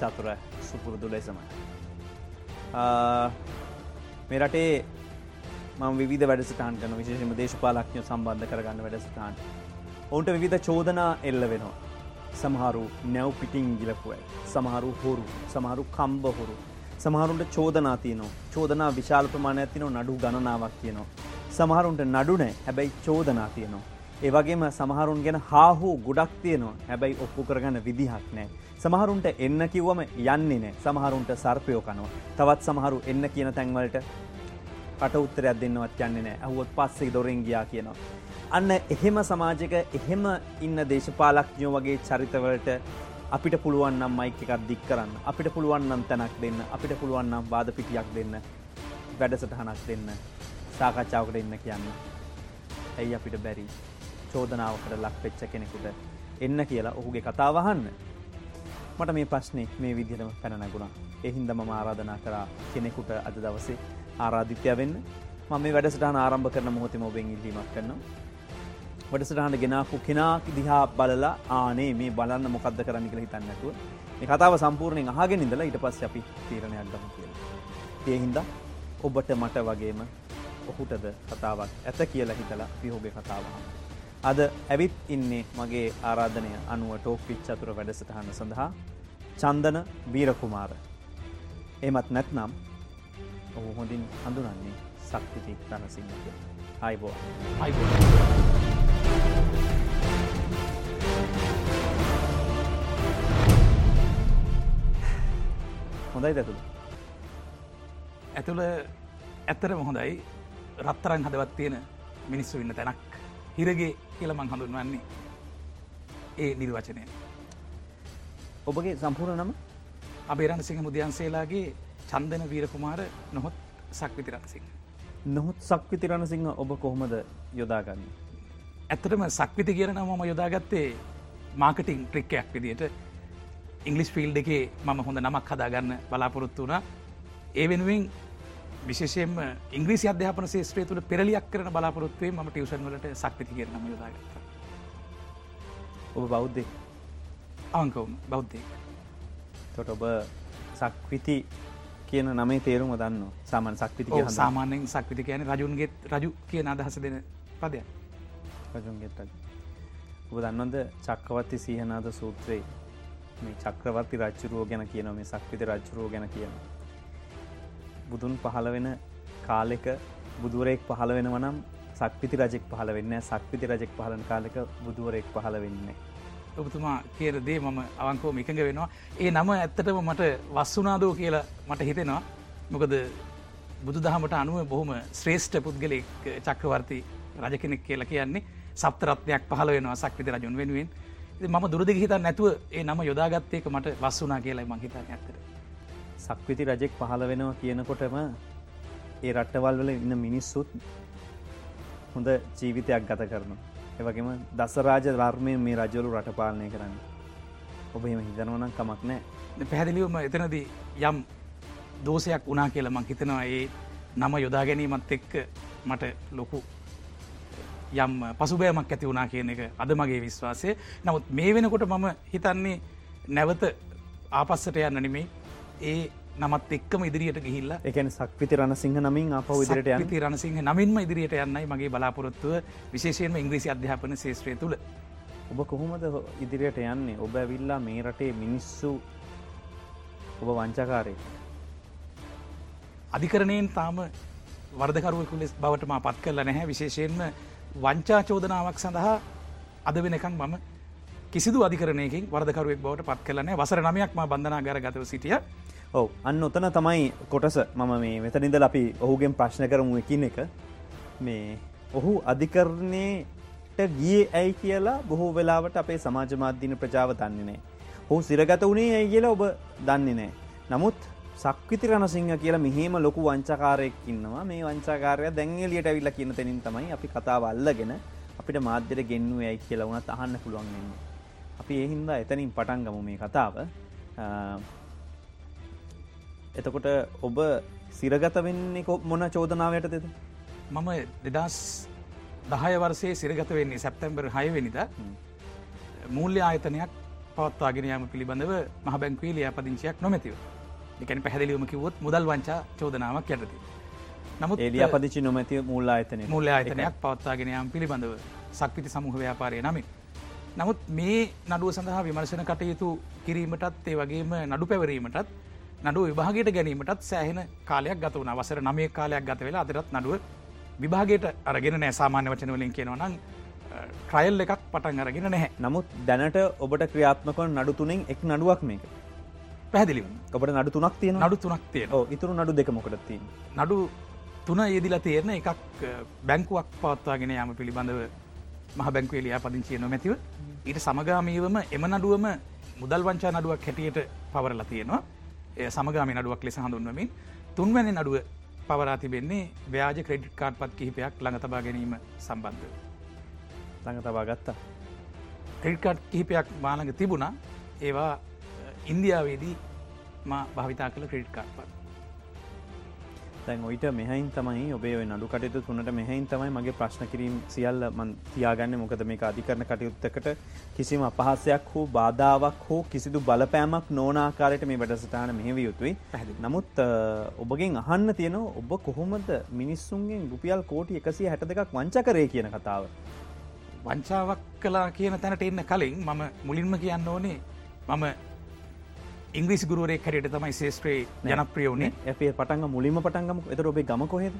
චතුර සුපුරුදු ලෙසම. මේ රටේ ම විධ වැඩසටාන් කන විශේෂම දේශපාලක්ඥ සම්බන්ධ කරගන්න වැඩසටාන්. ඔවුන්ට විවිධ චෝදනා එල්ල වෙනවා. සමහරු නැව් පිටිං ගිලපුයි. සමහරු හොරු සමහරු කම්බ හොරු. සමහරුන්ට චෝදනා තියනවා චෝදනා විශාල ප්‍රමාණයක් තියනවා නඩු ගණනාවක් කියනවා. සමහරුන්ට නඩුනෑ හැබැයි චෝදනා තියනවා. ඒවගේම සමහරුන් ගැන හාහෝ ගොඩක් තියනවා හැබැයි ඔප්පු කරගන්න විදිහක් නෑ. සමහරුන්ට එන්න කිව්වම යන්නේ නෑ. සමහරුන්ට සර්පයෝ කනවා. තවත් සමහරු එන්න කියන තැන්වලට කට උත්තරයක් දෙන්නවත් යන්නේ නෑ. ඇහුවොත් පස්සේ දොරෙන් ගියා කියනවා. අන්න එහෙම සමාජක එහෙම ඉන්න දේශපාලක්ඥෝ වගේ චරිතවලට අපිට පුළුවන් නම් මයික එකක් දික් කරන්න. අපිට පුළුවන් නම් තැනක් දෙන්න. අපිට පුළුවන් නම් වාද පිටියක් දෙන්න. වැඩසටහනක් දෙන්න. සාකච්ඡාවකට එන්න කියන්න. ඇයි අපිට බැරි? චෝදනාවකට ලක් පෙච්ච කෙනෙකුට එන්න කියලා ඔහුගේ කතාවහන්න මට මේ ප්‍රශ්නය මේ විදිහටම පැනනැගුණා එහින්ද මම ආරාධනා කරා කෙනෙකුට අද දවසේ ආරාධිත්‍යය වෙන්න. මම මේ වැඩසටහන ආරම්භ කරන මොහොතම ඔබෙන් ඉල්ලීමක් කරනවා. වැඩසටහන ගෙනාපු කෙනා දිහා බලලා ආනේ මේ බලන්න මොකක්ද කරන්න කියලා හිතන්න නැතුව. මේ කතාව සම්පූර්ණයෙන් අහගෙන ඉඳලා ඊට පස්සේ අපි තීරණයක් ගමු කියලා. ඒ හින්දා ඔබට මට වගේම ඔහුටද කතාවක් ඇත කියලා හිතලා අපි ඔහුගේ කතාව අද ඇවිත් ඉන්නේ මගේ ආරාධනය අනුව ටෝක් පිච් චතුර වැඩසටහන සඳහා. චන්දන වීරකුමාර. එමත් නැත්නම් ඔහු හොඳින් හඳුනන්නේ සක්තිති රණසිංහ කියලා. අයිබෝ අයිබෝ. හොඳයි ඇතුළ ඇතුළ ඇත්තරම හොඳයි රත්තරන් හදවත් තියෙන මිනිස්සු ඉන්න තැනක් හිරගේ කියල මං හඳුන්වන්නේ ඒ නිර්වචනය ඔබගේ සම්පූර්ණ නම? අබේරණ සිංහ මුදයන්සේලාගේ චන්දන වීරකුමාර නොහොත් සක්විති රන්සිංහ නොහොත් සක්විති රණසිංහ ඔබ කොහොමද යොදාගන්න. ඇත්තටම සක්විති කියන මම යොදාගත්තේ මාකටිං ට්‍රික්කයක් විදියට. ඉංගලිස් ෆිල් එකේ මම හොඳ නමක් හදාගන්න බලාපොරොත්තු වුණ. ඒ වෙනුවෙන් විශේෂයෙන්ම ඉංග්‍රීසි අධ්‍යාපන ශේත්‍රය තුළ පෙරලියක් කරන බලාපොරොත්තුවේ ම ටියවසන් වලට සක්විති කියන නම යොදාගත්ත. ඔබ බෞද්ධ අවංකවුම් බෞද්ධය තොට ඔබ සක්විති කියන නමේ තේරුම දන්න සාමන් සක්විති කිය සාමාන්‍යෙන් සක්විති කියන රජුන්ගෙත් රජු කියන අදහස දෙන පදය රජුන්ගෙත් ඔබ දන්නවද චක්කවත්ති සීහනාද සූත්‍රයේ මේ චක්‍රවර්ති රච්චුරුවෝ ගැන කියන මේ සක්විති රජ්චුරුවෝ ගැන කියන. බුදුන් පහළ වෙන කාලෙක බුදුවරෙක් පහළ වෙනවනම් සක්විති රජෙක් පහළ වෙන්න සක්විති රජෙක් පහලන කාලෙක බුදුවරෙක් පහළ වෙන්නේ. ඔබතුමා කියර දේ මම අවංකෝ එකඟ වෙනවා. ඒ නම ඇත්තටම මට වස්සුනාදෝ කියලා මට හිතෙනවා. මොකද බුදු දහමට අනුව බොහොම ශ්‍රේෂ්ඨ පුද්ගලෙක් චක්‍රවර්ති රජ කෙනෙක් කියලා කියන්නේ සප්තරත්වයක් පහල වෙනවා සක්විති රජුන් වෙනුවෙන්. මම දුරදිග හිත නැතුව ඒ නම යොදාගත්තයක මට වස්සුනා කියලා මහිතා ඇත්තර සක්විති රජෙක් පහළ වෙනවා කියනකොටම ඒ රට්ටවල් වල ඉන්න මිනිස්සුත් හොඳ ජීවිතයක් ගත කරනවා. එවගේම දසරාජ ධර්මය මේ රජවලු රටපාලනය කරන්න. ඔබ එම හිතනවනම් කමක් නෑ පැහැදිලිවම එතනදී යම් දෝසයක් වනා කියලා මං හිතනවා ඒ නම යොදා ගැනීමත් එක්ක මට ලොකු යම් පසුබෑමක් ඇති වුණනා කියන එක අද මගේ විශ්වාසය. නමුත් මේ වෙනකොට මම හිතන්නේ නැවත ආපස්සට යන්න නෙමේ ඒ නමත් එක්කම ඉදිරියට ගිහිල්ල එකන සක්විති රණසිංහ නමින් අප ඉදිරියට යති රණසිංහ නමින්ම ඉදිරියට යන්නයි මගේ බලාපොරොත්තුව. විශේෂයෙන්ම ඉංග්‍රීසි අධ්‍යාපන ශේත්‍රය තුළ. ඔබ කොහොමද ඉදිරියට යන්නේ? ඔබ ඇවිල්ලා මේ රටේ මිනිස්සු ඔබ වංචකාරය අධිකරණයෙන් තාම වර්ධකරුවකු ලෙස් බවටම පත් කරල නැහැ. විශේෂයෙන්ම වංචා චෝදනාවක් සඳහා අද වෙනකං මම කිසිදු අධිකරණයකින් වර්ධකරුවෙක් බවට පත් කලනෑ වසර නමයක්ම බඳනා ගර ගතව සිටිය ඔව අන්න ඔතන තමයි කොටස. මම මේ වෙතනිදල අපි ඔහුගෙන් ප්‍රශ්න කරමු එකින් එක. මේ ඔහු අධිකරණයට ගිය ඇයි කියලා බොහෝ වෙලාවට අපේ සමාජ මාධ්‍යන ප්‍රජාව දන්නේ නෑ හු සිරගත වුණේ ඇයි කියලා ඔබ දන්නේ නෑ නමුත් සක්විති රණසිංහ කියලා මෙහෙම ලොකු වංචකාරයෙක් ඉන්නවා. මේ වංචාකාරය දැංගලියට ඇවිල්ල කියන තැනින් තමයි අපි කතාව අල්ලගෙන අපිට මාධ්‍යයට ගෙන්නුව ඇයි කියලා වුණත් අහන්න පුළුවන් වෙන්න. අපි එහින්දා එතනින් පටන්ගමු මේ කතාව. එතකොට ඔබ සිරගත වෙන්නේ මොන චෝදනාවට දෙද මම දෙදස් දහය වර්සේ සිරගත වෙන්නේ සැප්තැම්බර් හයවෙනිද මූල්‍ය ආයතනයක් පවත්වාගෙන යාම පිළිබඳව මහ බැංකුවේ ලියාපදිංචියක් නොමැතිව. එකැන පැහැදිලිවම කිවොත් මුදල් වංචා චෝදනාවක් යටති. නමුත් එලිය පදිචි නොමැති මුල්ල අයතන මුල්ල අයතනයක් පවත්වාගෙන යාම පිළිබඳව සක්විති සමූහ ව්‍යාපාරය නමින්. නමුත් මේ නඩුව සඳහා විමර්ශන කටයුතු කිරීමටත් ඒ වගේම නඩු පැවරීමටත් නඩුව විභාගයට ගැනීමටත් සෑහෙන කාලයක් ගත වන වසර නමය කාලයක් ගත වෙලා අදරත් නඩුව විභාගයට අරගෙන නෑ. සාමාන්‍ය වචනවලින් කියනවනම් ට්‍රයිල් එකක් පටන් අරගෙන නැහැ. නමුත් දැනට ඔබට ක්‍රියාත්මකව නඩු තුනෙන් එක් නඩුවක් මේක. පැහදිලි ඔබට නඩු තුනක් තියෙන නඩු තුනක් තියෙන ඉතුරු නඩු දෙක මොකටත්ති නඩු තුන යෙදිලා තේරන එකක් බැංකුවක් පවත්වාගෙන යාම පිළිබඳව මහ බැංකුවේ ලියා පදිංචිය නොමැතිව. ඊට සමගාමීවම එම නඩුවම මුදල් වංචා නඩුවක් හැටියට පවරලා තියෙනවා සමගාමි නඩුවක් ලෙස හඳුන්වමින් තුන්වැනි නඩුව පවරා තිබෙන්නේ ව්‍යාජ ක්‍රඩිට් කාඩ් පත් කිහිපයක් ළඟ තබා ගැනීම සම්බන්ධ ළඟ තබා ගත්තා. ක්‍රඩිට්කාඩ් කිහිපයක් මාළඟ තිබුණා. ඒවා ඉන්දියාවේදී මා භාවිතා කළ ක්‍රඩිට් කාඩ් පත් තැන් ඔයිට මෙහයින් තමයි ඔබේ නඩු කටයුතු තුනට මෙහයින් තමයි මගේ ප්‍රශ්න කිරීම් සියල්ල මන් තියාගන්න. මොකද මේ අධිකරන කටයුත්තකට කිසිම අපහසයක් හෝ බාධාවක් හෝ කිසිදු බලපෑමක් නෝනාකාරයට මේ වැඩසටාන මෙහෙව යුතුයි. නමුත් ඔබගෙන් අහන්න තියෙන ඔබ කොහොමද මිනිස්සුන්ගෙන් රුපියල් කෝටි එකසිය හැට දෙකක් වංචකරය කියන කතාව. වංචාවක් කලා කියන තැනට එන්න කලින් මම මුලින්ම කියන්න ඕනේ මම ඉංග්‍රිසි ගුරුවරේ හැරයට තමයි ශේෂත්‍රයේ ජනප්‍රිය වුණේ. ඇපේ පටන්ග මුලින්ම පටන්ගම එතර ඔබේ ගම කොහෙද?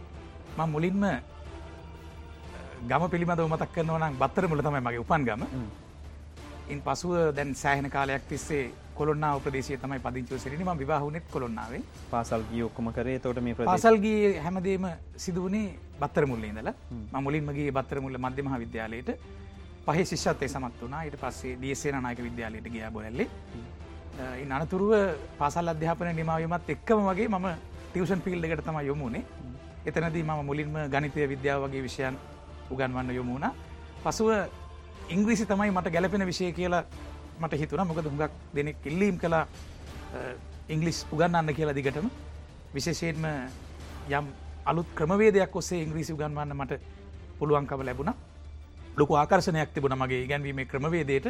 ම මුලින්ම ගම පිළිබඳව මතක් කරනවනම් බත්තර මුල තමයි මගේ උපන් ගම. ඉන් පසුව දැන් සෑහන කාලයක් තිස්සේ කොළොන්නා ප්‍රදේශය තමයි පදිංචව සිරිනිම විවාහුනෙත් කොළොන්නාවේ. පාසල්ගී ඔක්කොම කරේ. තොට මේ පාසල්ගේ හැමදේම සිදුවනේ බත්තර මුල්ල ඉඳල. මුලින්මගේ බත්තර මුල්ල මධ්‍යමහ විද්‍යාලයට පහ ශිෂ්‍යත්තය සමත් වනා ඊට පස්සේ දියසේ නායක විද්‍යාලයට ගිය බොලල්ලේ අනතුරුව පාසල් අධ්‍යාපන නිමාවීමත් එක්කම වගේ මම ටියවෂන් පිල් එකට තම යොමුණේ එතනදී මම මුලින්ම ගනිතය විද්‍යාව වගේ විෂයන් උගන්වන්න යොමුණ පසුව ඉංග්‍රීසි තමයි මට ගැලපෙන විෂය කියලා මට හිතුන මොකද හුඟක් දෙනෙක් ඉල්ලීම් කලා ඉංගලිස් උගන්නන්න කියලා දිගටම. විශේෂයෙන්ම යම් අලුත් ක්‍රමවේදයක් ඔස්සේ ඉංග්‍රීසි උගන්වන්න මට පුළුවන්කම ලැබුණ. ලොකු ආකර්ශනයක් තිබුණ මගේ ඉගැන්වීම ක්‍රමවේදයට.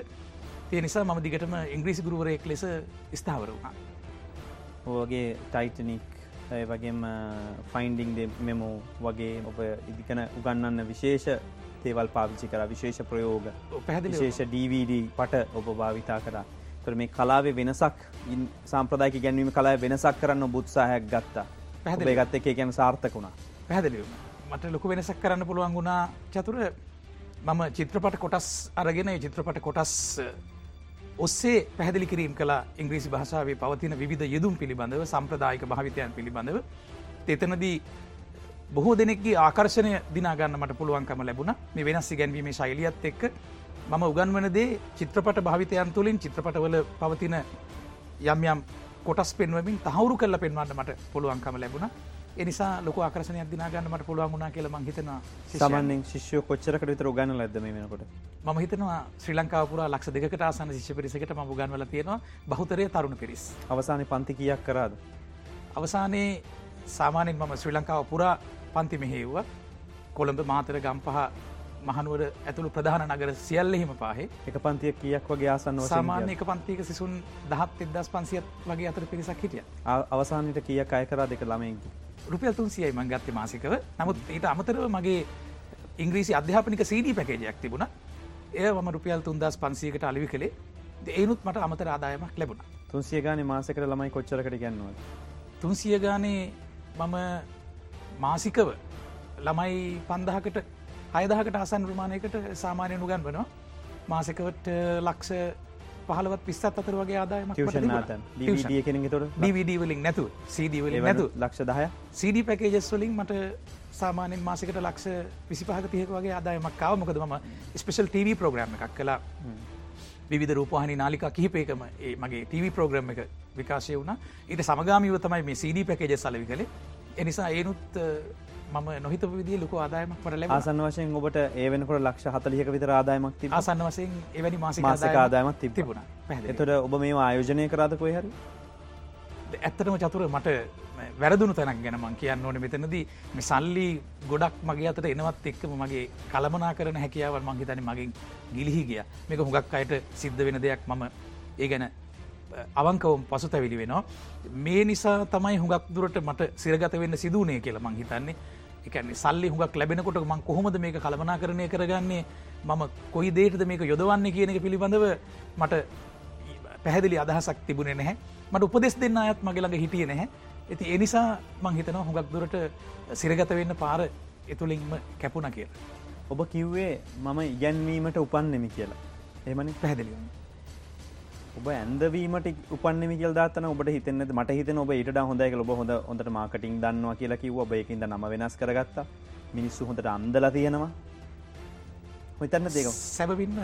ඒ නිසා මම දිගටම ඉංග්‍රීසි ගුරුවරයෙක් ලෙස ස්ථාවර වුණා. ඕගේ ටයිටනික් වගේම ෆයින්ඩිං මෙමෝ වගේ ඔබ ඉදිකන උගන්නන්න විශේෂ තේවල් පාවිච්චි කර විශේෂ ප්‍රයෝග පැහදි විශේෂ DVD පට ඔබ භාවිතා කරා. තොර මේ කලාවේ වෙනසක් සම්ප්‍රදායක ගැනීම කලා වෙනසක් කරන්න බුත්සාහයක් ගත්තා. පැහදිලේ ගත්ත එක ගැන සාර්ථක වුණා. පැහදිලිව මට ලොකු වෙනසක් කරන්න පුළුවන් වුණා චතුර. මම චිත්‍රපට කොටස් අරගෙන චිත්‍රපට කොටස් ඔස්සේ පැහදිලි කිරීම් කළ ඉංග්‍රීසි භාෂාවේ පවතින විධ යෙදුම් පිළිබඳව සම්ප්‍රදායික භාවිතයන් පිළිබඳව. තෙතනදී බොහෝ දෙනෙක්ගේ ආකර්ශණය දිනාගන්න මට පුළුවන්කම ලැබුණ. මේ වෙනස් ගැන්වීමේ ශෛලියත් එක්ක මම උගන්වනදේ චිත්‍රපට භාවිතයන් තුළින් චිත්‍රපටවල පවතින යම් යම් කොටස් පෙන්වමින් තහවුරු කල්ල පෙන්වන්න මට පුළුවන්කම ලැබුණ. එනිසා ලොක ආකර්ශනයක් දිනාගන්නමට පුළුවන් වුණනා කියල මං හිතනවා සමන්ෙන් ශිෂ්‍යය කොච්චරකට විතර ගන්න ලද මේ වෙනකොට? ම හිතනවා ශ්‍රී ලංකාපුර ලක්ෂ දෙකට ආසන ශිෂ්‍ය පිරිසකට ම ගන්වල තියෙනවා. බහතරය තරුණ පිරිස්. අවසානය පන්ති කියක් කරාද? අවසානයේ සාමානෙන් මම ශ්‍රී ලංකාව පුරා පන්ති මෙහෙව්ව කොළඹ මාතර ගම්පහ මහනුවර ඇතුළු ප්‍රධාන නගර සියල්ලෙහිම පාහේ. එක පන්තිය කියක් වගේ ආසන්න සාමාන්‍ය එක පන්තික සිසුන් දහත් එදස් පන්සියත් වගේ අතර පිරිසක් හිටිය. අවසානයට කියක් අය කරා දෙක ළමයකි රුපියල් තුන්සියයි මං ගත්ත මාසිකව. නමුත් ඊට අමතරව මගේ ඉංග්‍රීසි අධ්‍යාපනික සීඩී පැකේජයක් තිබුණ. එය මම රුපියල් තුන්දස් පන්සියකට අලිවි කළේ. ඒනුත් මට අමතර ආදායමක් ලැබුණ. තුන්සිය ගාන මාසකට ළමයි කොච්චරකට ගැන්නවා තුන්සිය ගානේ මම මාසිකව ළමයි පන්දහකට හයදහකට අසන් ප්‍රමාණයකට සාමානය නුගන් වනවා මාසකවට ලක්ෂ පහලවත් පිස්සත් අතර වගේ ආදායම DVD වලින් නැතු CD වලින් නැතු ලක්ෂ දහය CD පැකේජස් වලින් මට සාමානෙන් මාසකට ලක්ෂ විසි පහක තියක වගේ ආදායමක් කාව මොකද ම ස්පෙශල් TV ප්‍රෝග්‍රම් එකක් කලා විධ රූපහනි නාලික කිහිපේකම ඒ මගේ TV ප්‍රෝග්‍රම් එක විකාශය වුණ. ඊට සමගාමීව තමයි මේ CD පැකේජ සලවි කළේ. එනිසා ඒනුත් මම නොහිත විදි ලොක ආදායමක් පරල ආසන්න වශයෙන් ඔබට ඒ වෙනකොට ලක්ෂ හතලියක විතර ආදායමක් ති ආසන්න වසයෙන් එවැනි මාසික ආදායමක් තිබුණ. එතොට ඔබ මේ ආයෝජනය කරාද කොයි හරි? ඇත්තටම චතුර මට වැරදුණු තැනක් ගැනමන් කියන්න ඕන මෙතනදී. මේ සල්ලි ගොඩක් මගේ අතට එනවත් එක්කම මගේ කළමනා කරන හැකියාව මංහිතන මගින් ගිලිහි ගිය. මේක හුඟක් අයට සිද්ධ වෙන දෙයක් මම ඒ ගැන අවංකවම් පසු තැවිලි වෙනවා. මේ නිසා තමයි හුඟක් දුරට මට සිරගත වෙන්න සිදුවනේ කියලා මං හිතන්නේ එකන්නේ සල්ලි හුඟක් ලැබෙනකොට මං කොහොමද මේක කළමනා කරණය කරගන්නේ? මම කොයි දේටද මේක යොදවන්නේ කියන එක පිළිබඳව මට පැහැදිලි අදහසක් තිබුණේ නැහැ. මට උපදෙස් දෙන්න අයත් මගේළඟ හිටිය නැහැ. ඇති එනිසා මං හිතනවා හුඟක් දුරට සිරගත වෙන්න පාර එතුළින්ම කැපුණ කියලා. ඔබ කිව්වේ මම ඉගැන්වීමට උපන්නෙමි කියලා. එමනි පැහැදිලි. ඔබ ඇන්දවීමට උපන්නෙමි කියල් දාතන ඔබට හිතන්න මට හිතන ඔබ ඉට හොඳයි ඔබ හොඳ හොඳට මාකටින් දන්නවා කියලා කිව්ව. ඔබ එකින්ද නම වෙනස් කරගත්තා. මිනිස්සු හොඳට අන්දල තියෙනවා. හිතන්න දෙක සැබවින්න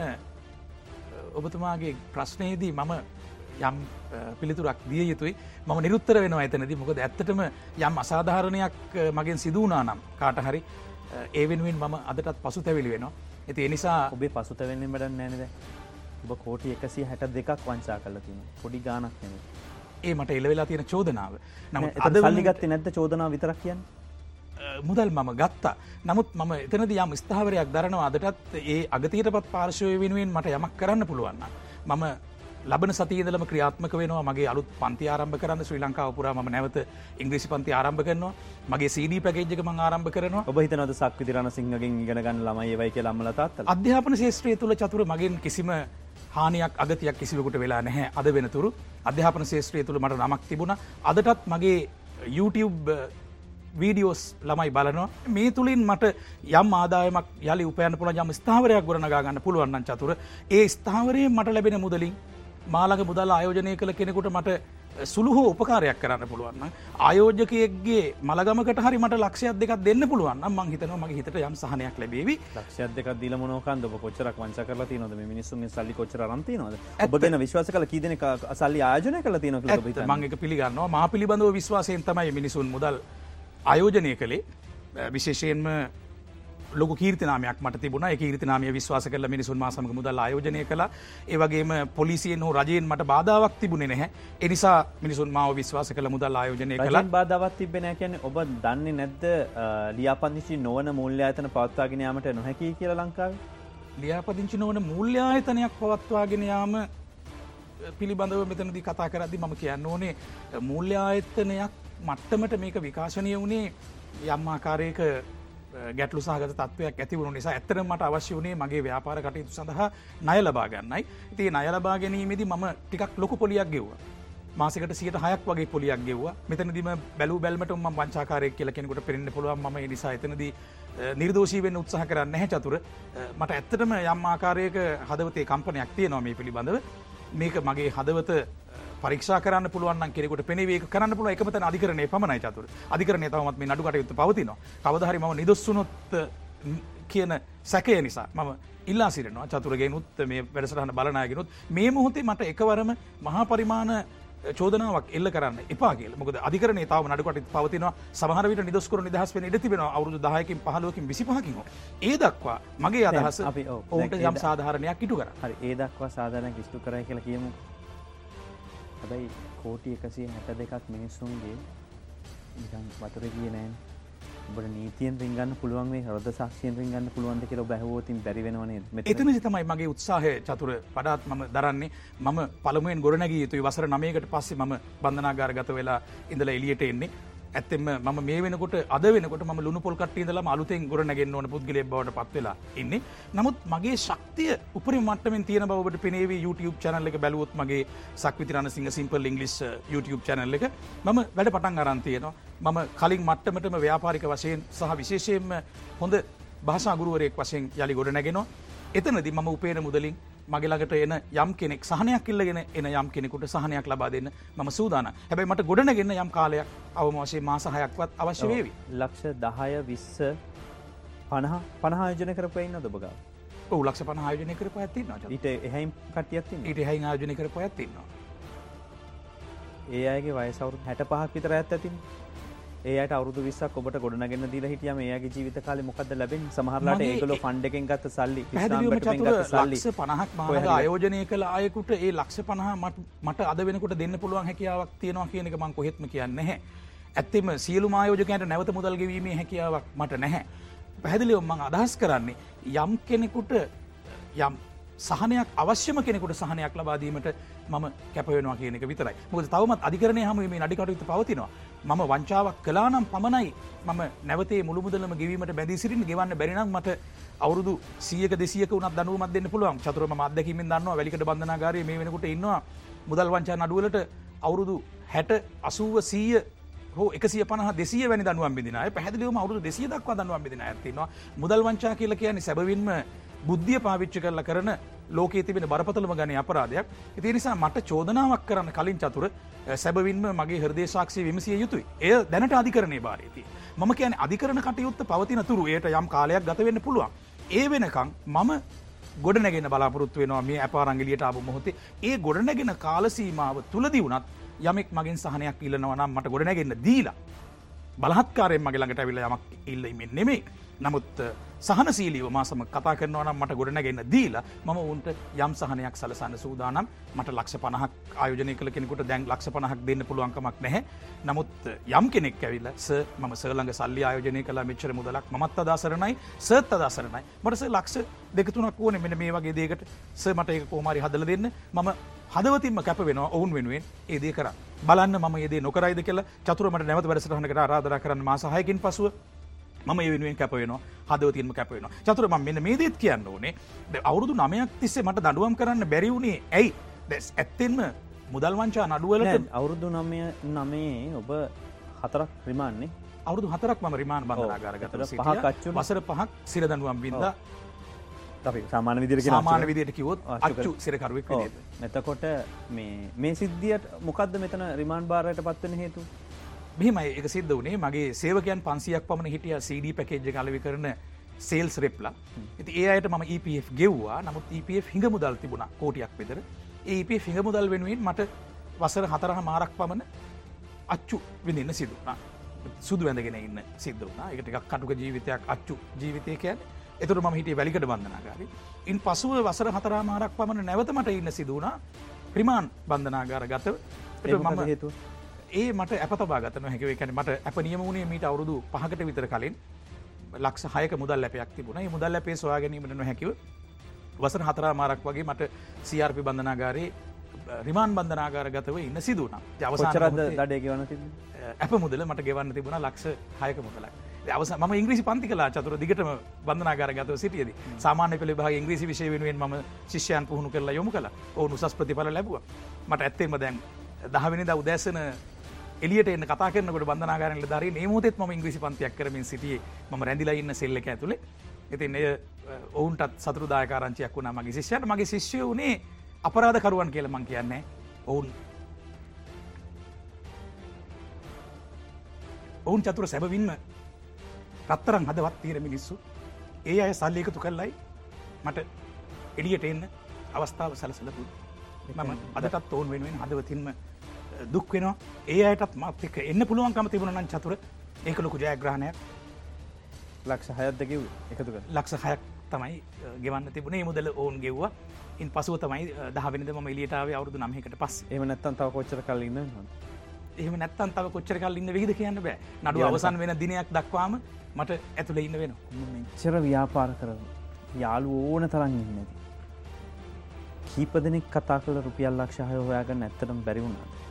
ඔබතුමාගේ ප්‍රශ්නයේදී මම යම් පිළිතුරක් දිය යුතුයි. ම නිරුත්තර වෙන ඇතනද මොකද ඇත්තටම යම් අසාධාරණයක් මගෙන් සිදුවනා නම් කාට හරි ඒ වෙනුවෙන් මම අදටත් පසු තැවිලි වෙනවා ඇති එනිසා ඔබේ පසුත වෙන්න බඩ නෑනද ඔබ කෝටි එකසි හැට දෙකක් වංචා කල තින පොඩි ගානක් නෙම ඒ මට එලවෙලා තියෙන චෝදනාව. නම අද සල්ලිගත්ත නැත්ත චෝදනාව විතරක් කියන්න? මුදල් මම ගත්තා. නමුත් මම එතනද යම් ස්ථාවරයක් දරනවා අදටත් ඒ අගතීට පත් පාර්ශවය වෙනුවෙන් මට යමක් කරන්න පුළුවන්න මම ලබන සතියදලම ක්‍රියාත්මක වෙනවා. මගේ අලුත් පන්ති ආරම්භ කරන්න ශ්‍රී ලංකාව පුරා ම නැවත ඉංග්‍රිසි පන්ති ආරම්භ කරනවා. මගේ සීඩී පැකේජ්ක ම ආරම්භ කරනවා. ඔබ හිතනද සක්විතිරණ සිංහගෙන් ඉගෙනගන්න ළමයි වයි කිය ලම්මලතත් අධ්‍යාපන ශේත්‍රය තුළ චතුර මගෙන් කිසිම හානියක් අගතියක් කිසිවකුට වෙලා නැහැ. අද වෙනතුරු අධ්‍යාපන ශේත්‍රය තුළ මට නමක් තිබුණ. අදටත් මගේ YouTube වීඩියෝස් ළමයි බලනවා. මේ තුළින් මට යම් ආදායමක් යලි උපයන පුළ යම් ස්ථාවරයක් ගොඩනගාගන්න පුළුවන්න චතුර. ඒ ස්ථාවරය මට ලැබෙන මුදලින් මාළඟ මුදල් ආයෝජනය කළ කෙනෙකුට මට සුළුහෝ උපකාරයක් කරන්න පුළුවන්න ආයෝජකයගේ මළගමකට හරි මට ලක්ෂයක් දෙකක් දෙන්න පුළුවන් මං හිතනවා මගේ හිතට යම් සහනයක් ලැබේවි. ලක්ෂයක් දෙක දිල මොනකන්ද කොච්චරක් වංච කරලා තියෙනවද? මේ මිනිස්සුන්ගේ සල්ලි කොච්චර අරන් තියෙනවද? ඔබ ගැන විශ්වාස කළ කී දෙනෙක් සල්ලි ආයෝජනය කළ හිතන්නේ? මම ඒක පිළිගන්නවා. මා පිළිබඳව විශ්වාසයෙන් තමයි මිනිසුන් මුදල් ආයෝජනය කළේ. විශේෂයෙන්ම ලොක කීර්තිනාමයක් මට තිබුණ. එක ීර්තිනාමය විශ්වාස කල මිනිසුන් මාසමක මුදල් ආයෝජනය කළ. ඒවගේම පොලිසියෙන් හෝ රජයෙන් මට බාධාවක් තිබුණේ නැහැ. එනිසා මිනිසුන් මාව විශ්වාස කළ මුදල් ආයෝජනය කළ. බාධවත් තිබෙන කියැන ඔබ දන්නේ නැද්ද ලියාපදිචි නොවන මුල්්‍යාතන පවත්වාගෙනයාමට නොහැකි කියල ලංකාව? ලියාපදිංචි නොවන මුල්්‍යායතනයක් පවත්වාගෙනයාම පිළිබඳව මෙතනදි කතා කරදදි මම කියන්න ඕනේ මුල්්‍යායත්තනයක් මට්ටමට මේක විකාශනය වුණේ යම් ආකාරයක ගැටලු සහගත තත්වයක් ඇතිවුණු නිසා ඇත්තර මට අවශ්‍ය වුණේ මගේ ව්‍යාපාර කටයුතු සඳහා නය ලබා ගන්නයි. ඉතිේ නය ලබා ගැනීමේදී මම ටිකක් ලොකු පොලියක් ගෙව්වා. මාසකට සියට හයක් වගේ පොලියක් ගෙව්වා. මෙතනදිම බැලු බැල්මට ම වංචාකාරයක් කියල කෙනෙකුට පෙරෙන්න්න පුළුවන්. ම නිසා එතනදී නිර්දෝෂී වෙන්න උත්සාහ කරන්න නැහැ චතුර. මට ඇත්තටම යම් ආකාරයක හදවතේ කම්පනයක් තිය නොමේ පිළිබඳව. මේක මගේ හදවත පරික්ෂා කරන්න පුළුවන් කෙනෙකුට පෙනවේ. කරන්න පුළුව එකමත අධිකරණය පමණයි චතුර. අධිකරණය තවමත් මේ නඩුකට යුතු පවතින කවදහරි ම නිදොස්සුනොත් කියන සැකය නිසා මම ඉල්ලා සිරනවා චතුරගේ නුත් මේ වැඩසටහන බලනාගෙනුත් මේ මොහොතේ මට එකවරම මහා පරිමාණ චෝදනාවක් එල්ල කරන්න එපාගේ මොකද අධිකරන තාව නඩුකට පවතින සමහරවිට නිදස්කර නිදහස් වෙන ඉඩ තිබෙන අවුදු දහයකින් පහලුවකින් විසිපහකින් ඒ දක්වා මගේ අදහස ඔවුන්ට යම් සාධාරණයක් ඉටු කර හරි. ඒ දක්වා සාධාරණ කිස්තු කරයි කියලා කියමු හැබැයි කෝටි එකසිය හැට දෙකක් මිනිස්සුන්ගේ නිකන් වතුර කිය නෑන්. ඔබට නීතියෙන් රිංගන්න පුළුවන් මේ හරද සක්ෂයෙන් රිංගන්න පුළුවන්ද කියල බැහවෝතින් බැරිවෙනවනේ එතන තමයි මගේ උත්සාහය චතුර පඩාත් මම දරන්නේ. මම පළමුුවෙන් ගොඩනැගී යුතුයි. වසර නමයකට පස්සේ මම බන්ධනාගාර ගත වෙලා ඉඳලා එලියට එන්නේ. ඇත්තෙම ම මේ වෙනකොට අද වෙනකොට ම ලුණු පොල් කට්ටියදල අලුතෙන් ගොර නැගෙන් ඕන පුද්ගල බවට පත්වෙලා ඉන්නේ. නමුත් මගේ ශක්තිය උපරි මට්ටමෙන් තියෙන බවට පෙනේ YouTube චැනල්ල එක බැලුවොත් මගේ Sakvithirana Sinha simple English uh, YouTube චැනල්ල එක. මම වැඩ පටන් අරන්තියනවා මම කලින් මට්ටමටම ව්‍යාපාරික වශයෙන් සහ විශේෂයෙන්ම හොඳ භාෂාගුරුවරයෙක් වශයෙන් යළි ගොඩ නැගෙනවා. එතනදි මම උපේන මුදලින් මගේලකට එන යම් කෙනෙක් සහනයක් ඉල්ලගෙන එන යම් කෙනෙකුට සහනයක් ලබා දෙන්න ම සූදාන හැබැයි මට ගොඩනගන්න යම් කාලයක් අවම වශයෙන් මාසහයක්වත් අවශ්‍ය වේවි. ලක්ෂ දහය විස්ස පණහ පණහායජන කරපයින්න දොබගා ලක්ෂ පණහායජනය කරප ඇතින්න ඊට එහැයිම් කටියත් ඊට එහයි ආයජනය කරප ඇතින්නවා ඒ අයගේ වයසවරු හැට පහක් විතර ඇත් ඇතින් ඒයට අවුදු විස්සක් ඔබට ගොඩනගෙන දීල හිටියම ඒයාගේ ජීවිත කාල මොකද ලැබෙන සමහරලාට ඒගල ෆන්ඩකින් ගත්ත සල්ලි ලක්ෂ පණහක් මාහ අයෝජනය කළ අයකුට ඒ ලක්ෂ පණහ මට අද වෙනකට දෙන්න පුළුවන් හැකියාවක් තියෙනවා කියන එක මං කොහෙත්ම කියන්න හැ ඇත්තෙම සියලු මායෝජකයට නැවත මුදල්ගවීමේ හැකියාවක් මට නැහැ. පැහැදිලිව මං අදහස් කරන්නේ යම් කෙනෙකුට යම් සහනයක් අවශ්‍යම කෙනෙකුට සහනයක් ලබාදීමට මම කැපවෙනවා කියනක විතරයි. මොද තවමත් අධිකරණය හම මේ අඩිකටයුතු පවතිනවා මම වංචාවක් කලානම් පමණයි මම නැවතේ මුළුමුදලම ගෙවීමට බැදි සිරින් ගෙවන්න බැරිනම් මට අවුරුදු සියක දෙසියක වනත් දනුවමත් දෙන්න පුළුවන්. චතුරම අදකිමින් දන්නවා වැලිකට බඳනාගාරය මේ වෙනකුට ඉන්නවා. මුදල් වංචා නඩුවලට අවුරුදු හැට අසුව සීය හෝ එකසිය පහ දෙසිය වැනි දනුවම් බිදිනය පැහදිලිවම අවුදු දෙසිය දක්වා දනුවම් බිදින ඇතිනවා මුදල් වංචා කියල කියන්නේ සැබවින්ම බුද්ධිය පාවිච්චි කරල කරන ලෝකේ තිබෙන බරපතලම ගන අපරාධයක්. ඉති නිසා මට චෝදනාවක් කරන්න කලින් චතුර සැබවින්ම මගේ හරදේශාක්ෂය විමසිය යුතුයි. එය දැනට අධිකරණය බාරයති මම කියන අධිකරන කටයුත්ත පවතින තුරු ඒයට යම් කාලයක් ගතවෙන්න පුළුවන්. ඒ වෙනකං මම ගොඩනැගෙන බලාපොරොත්තු වෙනවා මේ ඇපාරංගලියට ආපු මොහොතේ. ඒ ගොඩනැගෙන කාලසීමාව තුළදී වුණත් යමෙක් මගින් සහනයක් ඉල්ලනවනම් මට ගොඩනැගෙන්න්න දීලා බලහත්කාරයෙන් මගේ ළඟට ඇවිල යමක් ඉල්ලීමෙන් නෙමේ නමුත් සහනසීලීව මාසම කතා කරනවනම් මට ගොඩනැගන්න දීලා මම උන්ට යම් සහනයක් සලසන්න සූදානම් මට ලක්ෂ පණහක් ආයෝජනය කළ කෙනෙකුට දැන් ලක්ෂ පණහක් දෙන්න පුළුවන්කමක් නැහැ. නමුත් යම් කෙනෙක් ඇවිල්ල ස ම සලඟ සල්ලි ආයෝජනය කලා මෙච්චර මුදලක් මත් අදාසරණයි සත් අදාසරණයි මටස ලක්ෂ දෙකතුනක් ඕන මෙන මේ වගේ දේකට. ස මට එක කෝමාරි හදල දෙන්න. මම හදවතින්ම කැප වෙන ඔවුන් වෙනුවෙන් ඒදේ කර බලන්න ම ඒදේ නොකරයිද කියලා. චතුරමට නැවත වැඩසටහනකට ආරාධර කරන්න මාසාහයකින් පසුව ඒ වෙනුවෙන් කැප වෙනවා හදවතින්ම කැප වෙනවා චතුර ම මෙන්න මේ දේත් කියන්න ඕනේ. අවුරුදු නමයක් තිස්සේ මට දඩුවම් කරන්න බැරිවුණේ ඇයි? දැස් ඇත්තෙන්ම මුදල් වංචා නඩුවලට අවුරුදු නමය නමේ ඔබ හතරක් රිමාන්නේ? අවුදු හතරක් ම රිමාන් බඳනාගාරගතර පහක්ච්චු වසර පහක් සිරදනුවම් බින්ද. සාමාන විදිර සාමාන විදියට කිවොත් අච්චු සිරකරුවක් නැතකොට මේ මේ සිද්ධියට මොකක්ද මෙතන රිමාන් භාරයට පත්වන හේතු මෙහමයි එක සිද්ධ වනේ මගේ සේවකයන් පන්සියක් පමණ හිටිය CD පැකේජ් කලවි කරන සේල්ස් රෙප්ලා ඇති ඒ අයට ම EPF ගෙව්වා. නමුත් EPF හිඟ මුදල් තිබුණ කෝටියක් පෙදර EP හිඟ මුදල් වෙනුවෙන් මට වසර හතරහ මාරක් පමණ අච්චු විඳන්න සිදුනා සුදු වැඳගෙන ඉන්න සිද්ධ වනා එකට එකක් කටුක ජීවිතයක් අච්චු ජීවිතය කියන්න. එතුර ම හිටිය වැලිකට බන්ධනාගාරි ඉන් පසුව වසර හතරාමාරක් පමණ නැවතමට ඉන්න සිදුවනා ප්‍රමාන් බන්ධනාගාර ගත හේතු ඒ මට ඇපතබා ගතන හැකව කැන මට ඇප නියම වුණේ මීට අවුරුදු පහකට විතර කලින්. ලක්ෂ හයක මුදල් ලැපයක් තිබුණ. මුදල් ලැපේ සොයා ගැනීමට හැකිව වසන හතරා මාරක් වගේ මට සියාර්පි බන්ධනාගාරයේ රිමාන් බන්ධනාගාර ගතව ඉන්න සිදුවන අවසරද දඩේ ගෙවන ඇප මුදල මට ගෙවන්න තිබුණ ලක්ෂ හයක මුදලක්. අවස ම ඉංග්‍රිසි පන්ති කලා චතුර දිගටම බන්ධනාගාර ගතව සිටියද සාමාන්‍ය පෙළ භාග ඉංග්‍රිසි විශය වෙනුවෙන් ම ශිෂ්‍යයන් පුහුණු කරලා යොමු කළ. ඕ උසස් ප්‍රතිඵල ලැබුව. මට ඇත්තේම දැන් දහවෙනි ද උදැසන එලියට එන්න කතා කරනකට බඳනාගරන දරි නේමෝතෙත් ම ඉංග්‍රිසි පන්තියක් කරමින් සිටිය. ම රැඳිලා ඉන්න සෙල්ලක ඇතුළේ ඉතින් එය ඔවුන්ටත් සතුරදායකාරංචියක් වුණා මගේ ශිෂ්‍යයට. මගේ ශිෂ්‍යය වනේ අපරාධකරුවන් කියල මං කියන්නේ. ඔවුන් ඔවුන් චතුර සැබවින්ම රත්තරන් හදවත් තීර මිනිස්සු. ඒ අය සල්ලියකතු කල්ලයි මට එඩියට එන්න අවස්ථාව සලසලපු මම අදටත් ඔවුන් වෙනුවෙන් හදවතින්ම දුක් වෙනවා. ඒ අයටත් මත් එක එන්න පුළුවන්කම තිබුණනන් චතුර. ඒක ලොකු ජයග්‍රහණයක්. ලක්ෂ හයත්දකිව එකතු ලක්ෂ හයක් තමයි ගෙවන්න තිබුණේ. මුදල ඕන් ගෙව්වා. ඉන් පසුව තමයි දහවෙනිද ම එලියටාව අවුදු නමහකට පස් එම නැත්තන් තව කොච්චර කල්ලන්න එහම නැත්තන් තව කොච්චර කල්ලන්න විහිද කියන්න බෑ. නඩු අවසන් වෙන දිනයක් දක්වාම මට ඇතුළ ඉන්න වෙන මෙච්චර ව්‍යාපාර කරන යාලු ඕන තරන් ඉන්නද? කීප දෙනෙක් කතා කළ රුපියල් ලක්ෂහය හොයාගන්න ඇත්තටම බැරිවුණාද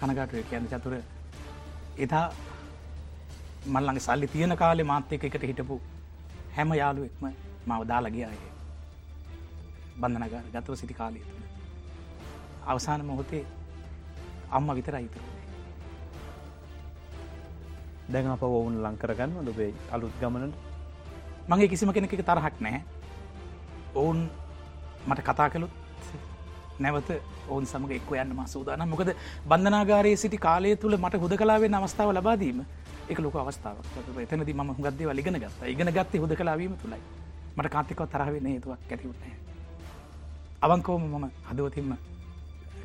කනගාටුව කියන්න චතුර. එදා මල්ලඟ සල්ලි තියෙන කාලෙ මාත්‍යක එකට හිටපු හැම යාළුවෙක්ම මව දාලගේ අය බන්ධනගර ගතව සිටි කාලය තුළ අවසාන මොහොතේ අම්ම විතර අයිතරුණේ දැන් අප ඔවුන් ලංකරගන්න දොබේ අලුත් ගමනට? මගේ කිසිම කෙනෙක තරහක් නැහැ. ඔවුන් මට කතා කළුත් නැවත ඔවුන් සමඟ එක්ව යන්න මසූදාන මොකද බන්ධනාගාරයේ සිටි කාලය තුළ මට හුද කලාවේ අවස්ථාව ලබාදීම එක ලොක අවස්ථාවක්. එතනති ම හුගදේ වලිගෙන ගත්ත. ඉගෙන ගත්තේ හුද කලාවීම තුළයි මට කාන්තිකව තරහවෙන හේතුවක් ඇතිවුණේ අවංකෝම මම හදවතින්ම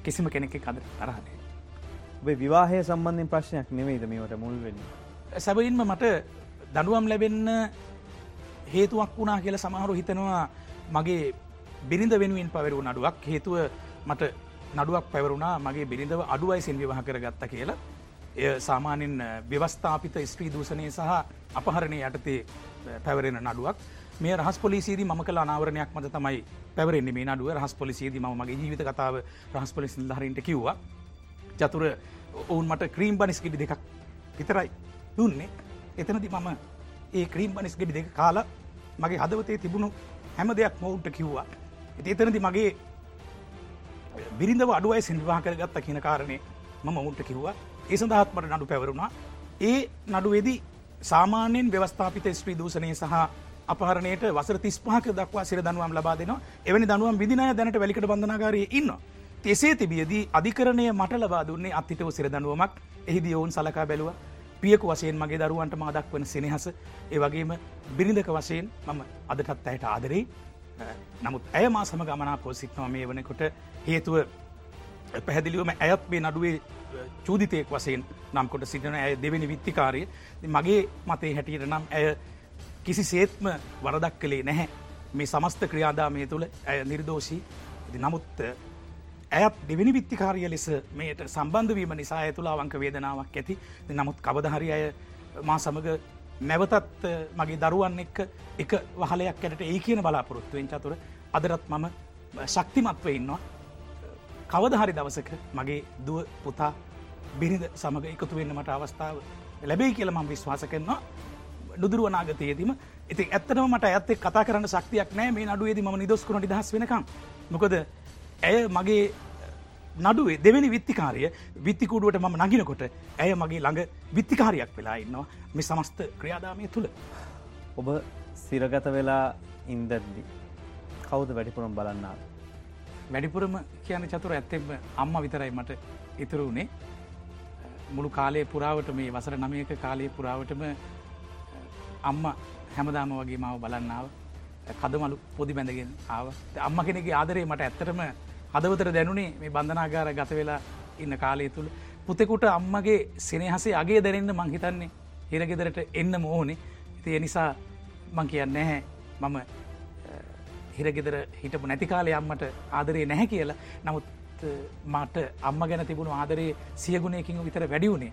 කිසිම කෙනෙක් කද තරහනේ ඔබේ විවාහය සම්බන්ධින් ප්‍රශ්නයක් නෙවෙයිද මේට මුල්වෙන සැබයින්ම මට දඩුවම් ලැබෙන්න හේතුවක් වුණා කියල සමහරු හිතනවා මගේ බිරිඳ වෙනුවෙන් පවරු නඩුවක් හේතුව මට නඩුවක් පැවරුණා මගේ බිරිඳව අඩුවයි සින් විවාහ කර ගත්ත කියලා. එය සාමාන්‍යෙන් ව්‍යවස්ථාපිත ස්ත්‍රී දූෂණය සහ අපහරණය යටතේ පැවරෙන නඩුවක්. මේ රහස් පොලිසිේදී ම කලා නාවරණයක් මත තමයි පැවරෙන්නේ මේ නඩුව. රහස් පොලිසිේදී ම මගේ ජීවිත කතාව රහස් පොලිසි හරින්ට කිව්වා. චතුර ඔවුන් මට ක්‍රීම් බනිස් ගෙඩි දෙකක් විතරයි දුන්නේ. එතනති මම ඒ ක්‍රීම් බනිස් ගෙඩි දෙක කාලා මගේ හදවතේ තිබුණු හැම දෙයක් මොවුන්ට කිව්වා. එතනති මගේ බිරිඳව අඩුවයි සිල්වා කරගත්ත කියන කාරණය මම ඔවුන්ට කිව්වා. ඒ සඳහත්මට නඩු පැවරුණා. ඒ නඩුවේදී සාමාන්‍යයෙන් ව්‍යවස්ථාපිත ස්ත්‍රී දූෂණය සහ අපහරණයට වසර තිස්පාක දක්වා සිර දනුවම් ලබා දෙනවා. එවැනි දනුවම් විදිනය දැනට වැලිකට බඳනාගාරය ඉන්න. එසේ තිබියදී අධිකරණය මට ලබා දුන්නේ අත්තිටව සිර දනුවමක් එහිදි ඔවුන් සලකා බැලුව. පියකු වශයෙන් මගේ දරුවන්ට මාදක් වන සෙනහස. ඒ වගේම බිරිඳක වශයෙන් මම අදටත් ඇයට ආදරෙයි. නමුත් ඇය මා සම ගමනා පෝසික්නවා මේ වනකොට. හේතුව පැහැදිලිවම ඇයත් මේ නඩුවේ චූදිතයෙක් වසයෙන් නම්කොට සිටින ඇය දෙවෙනි විත්තිකාරය. මගේ මතේ හැටියට නම් ඇය කිසි සේත්ම වරදක් කළේ නැහැ. මේ සමස්ත ක්‍රියාදාමය තුළ ඇය නිර්දෝෂී. නමුත් ඇත් දෙවිනි විත්තිකාරිය ලෙස මේට සම්බන්ධවීම නිසා ඇ තුළ අවංක වේදනාවක් ඇති. නමුත් කවදහරි අය මා සමඟ නැවතත් මගේ දරුවන් එක්ක එක වහලයක් ඇයට ඒ කියන බලාපොරොත්තුවෙන් චතුර අදරත් මම ශක්තිමත්ව ඉන්නවා. කවදහරි දවසක මගේ දුව පුතා බිරිඳ සමඟ එකතු වෙන්න මට අවස්ථාව ලැබේ කියල මම විශ්වාස කරනවා. නුදුරුවනාගතයේදීම ඉති ඇත්තනම මට ඇත්තෙ කතා කරන්න ශක්තියක් නෑ මේ නඩුවේද ම නිදොස්කුණ නිදහස් වෙනකම්. මොකද ඇය මගේ නඩුවේ දෙවැනි විත්තිකාරය විත්තිකුඩුවට මම නගිනකොට ඇය මගේ ළඟ විත්තිකාරයක් වෙලා ඉන්නවා. මේ සමස්ත ක්‍රියාදාමය තුළ. ඔබ සිරගත වෙලා ඉන්දද්දි කවුද වැඩිපුරම් බලන්නාව වැඩිපුරම කියන චතුර ඇත්තෙම අම්ම විතරයි මට ඉතුරු වුණේ. මුළු කාලය පුරාවට මේ වසර නමයක කාලය පුරාවටම අම්ම හැමදාම වගේ මාව බලන්නාව කදමලු පොදි බැඳගෙන ආව. අම්ම කෙනෙගේ ආදරේ මට ඇත්තටම හදවතර දැනුනේ මේ බන්ධනාගාර ගත වෙලා ඉන්න කාලය තුළ පුතෙකුට අම්මගේ සෙනහසේ අගේ දැනෙන්න මංහිතන්නේ හිරගෙදරට එන්න මෝහනේ. ඉතිය නිසා මං කියන්න නැහැ. මම හිරගෙදර හිටපු නැති කාලය අම්මට ආදරේ නැහැ කියලා. නමුත් මට අම්ම ගැන තිබුණු ආදරේ සියගුණයකින් විතර වැඩි වුණේ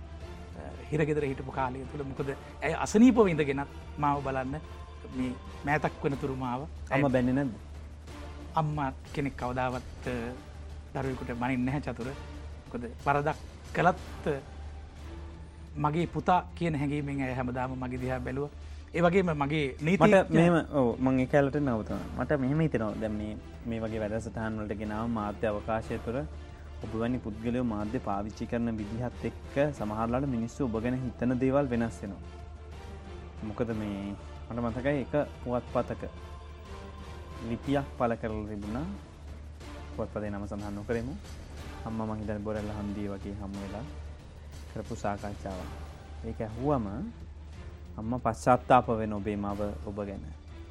හිරගෙදර හිටපු කාලය තුළ. මොකද ඇය අසනීපව ඉඳගෙනත් මාව බලන්න මේ මෑතක් වන තුරුමාව ඇම බැන්නනද අම්ම කෙනෙක් කවදාවත් දරුවකුට මනින් නැහැ චතුර. කොද පරදක් කළත් මගේ පුතා කියන හැඟීමෙන් ඇය හැමදාම මගේ දිහා බැලුව ඒවගේම මගේ නීමට මෙම මං කැලට නවතන මට මෙහම හිතනවා. දැම මේ වගේ වැඩසටහන් වලට ගෙනාව මාධ්‍ය අවකාශය තුර ඔබවැනි පුද්ගලයෝ මාධ්‍ය පාවිච්චි කරන විදිහත් එක්ක සමහරලාට මිනිස්සු ඔබ ගැන හිතන දේවල් වෙනස් වෙනවා. මොකද මේ මට මතකයි එක පුවත් පතක ලිපියක් පල කරල තිබුණා. පොත්පදේ නම සඳහන් නොකරමු. අම්ම මහිතන බොරල්ල හන්දී වගේ හම්ම වෙලා කරපු සාකච්ඡාව ඒක ඇහුවම අම්ම පශ්චාත්තාප වෙන ඔබේ මව ඔබ ගැන.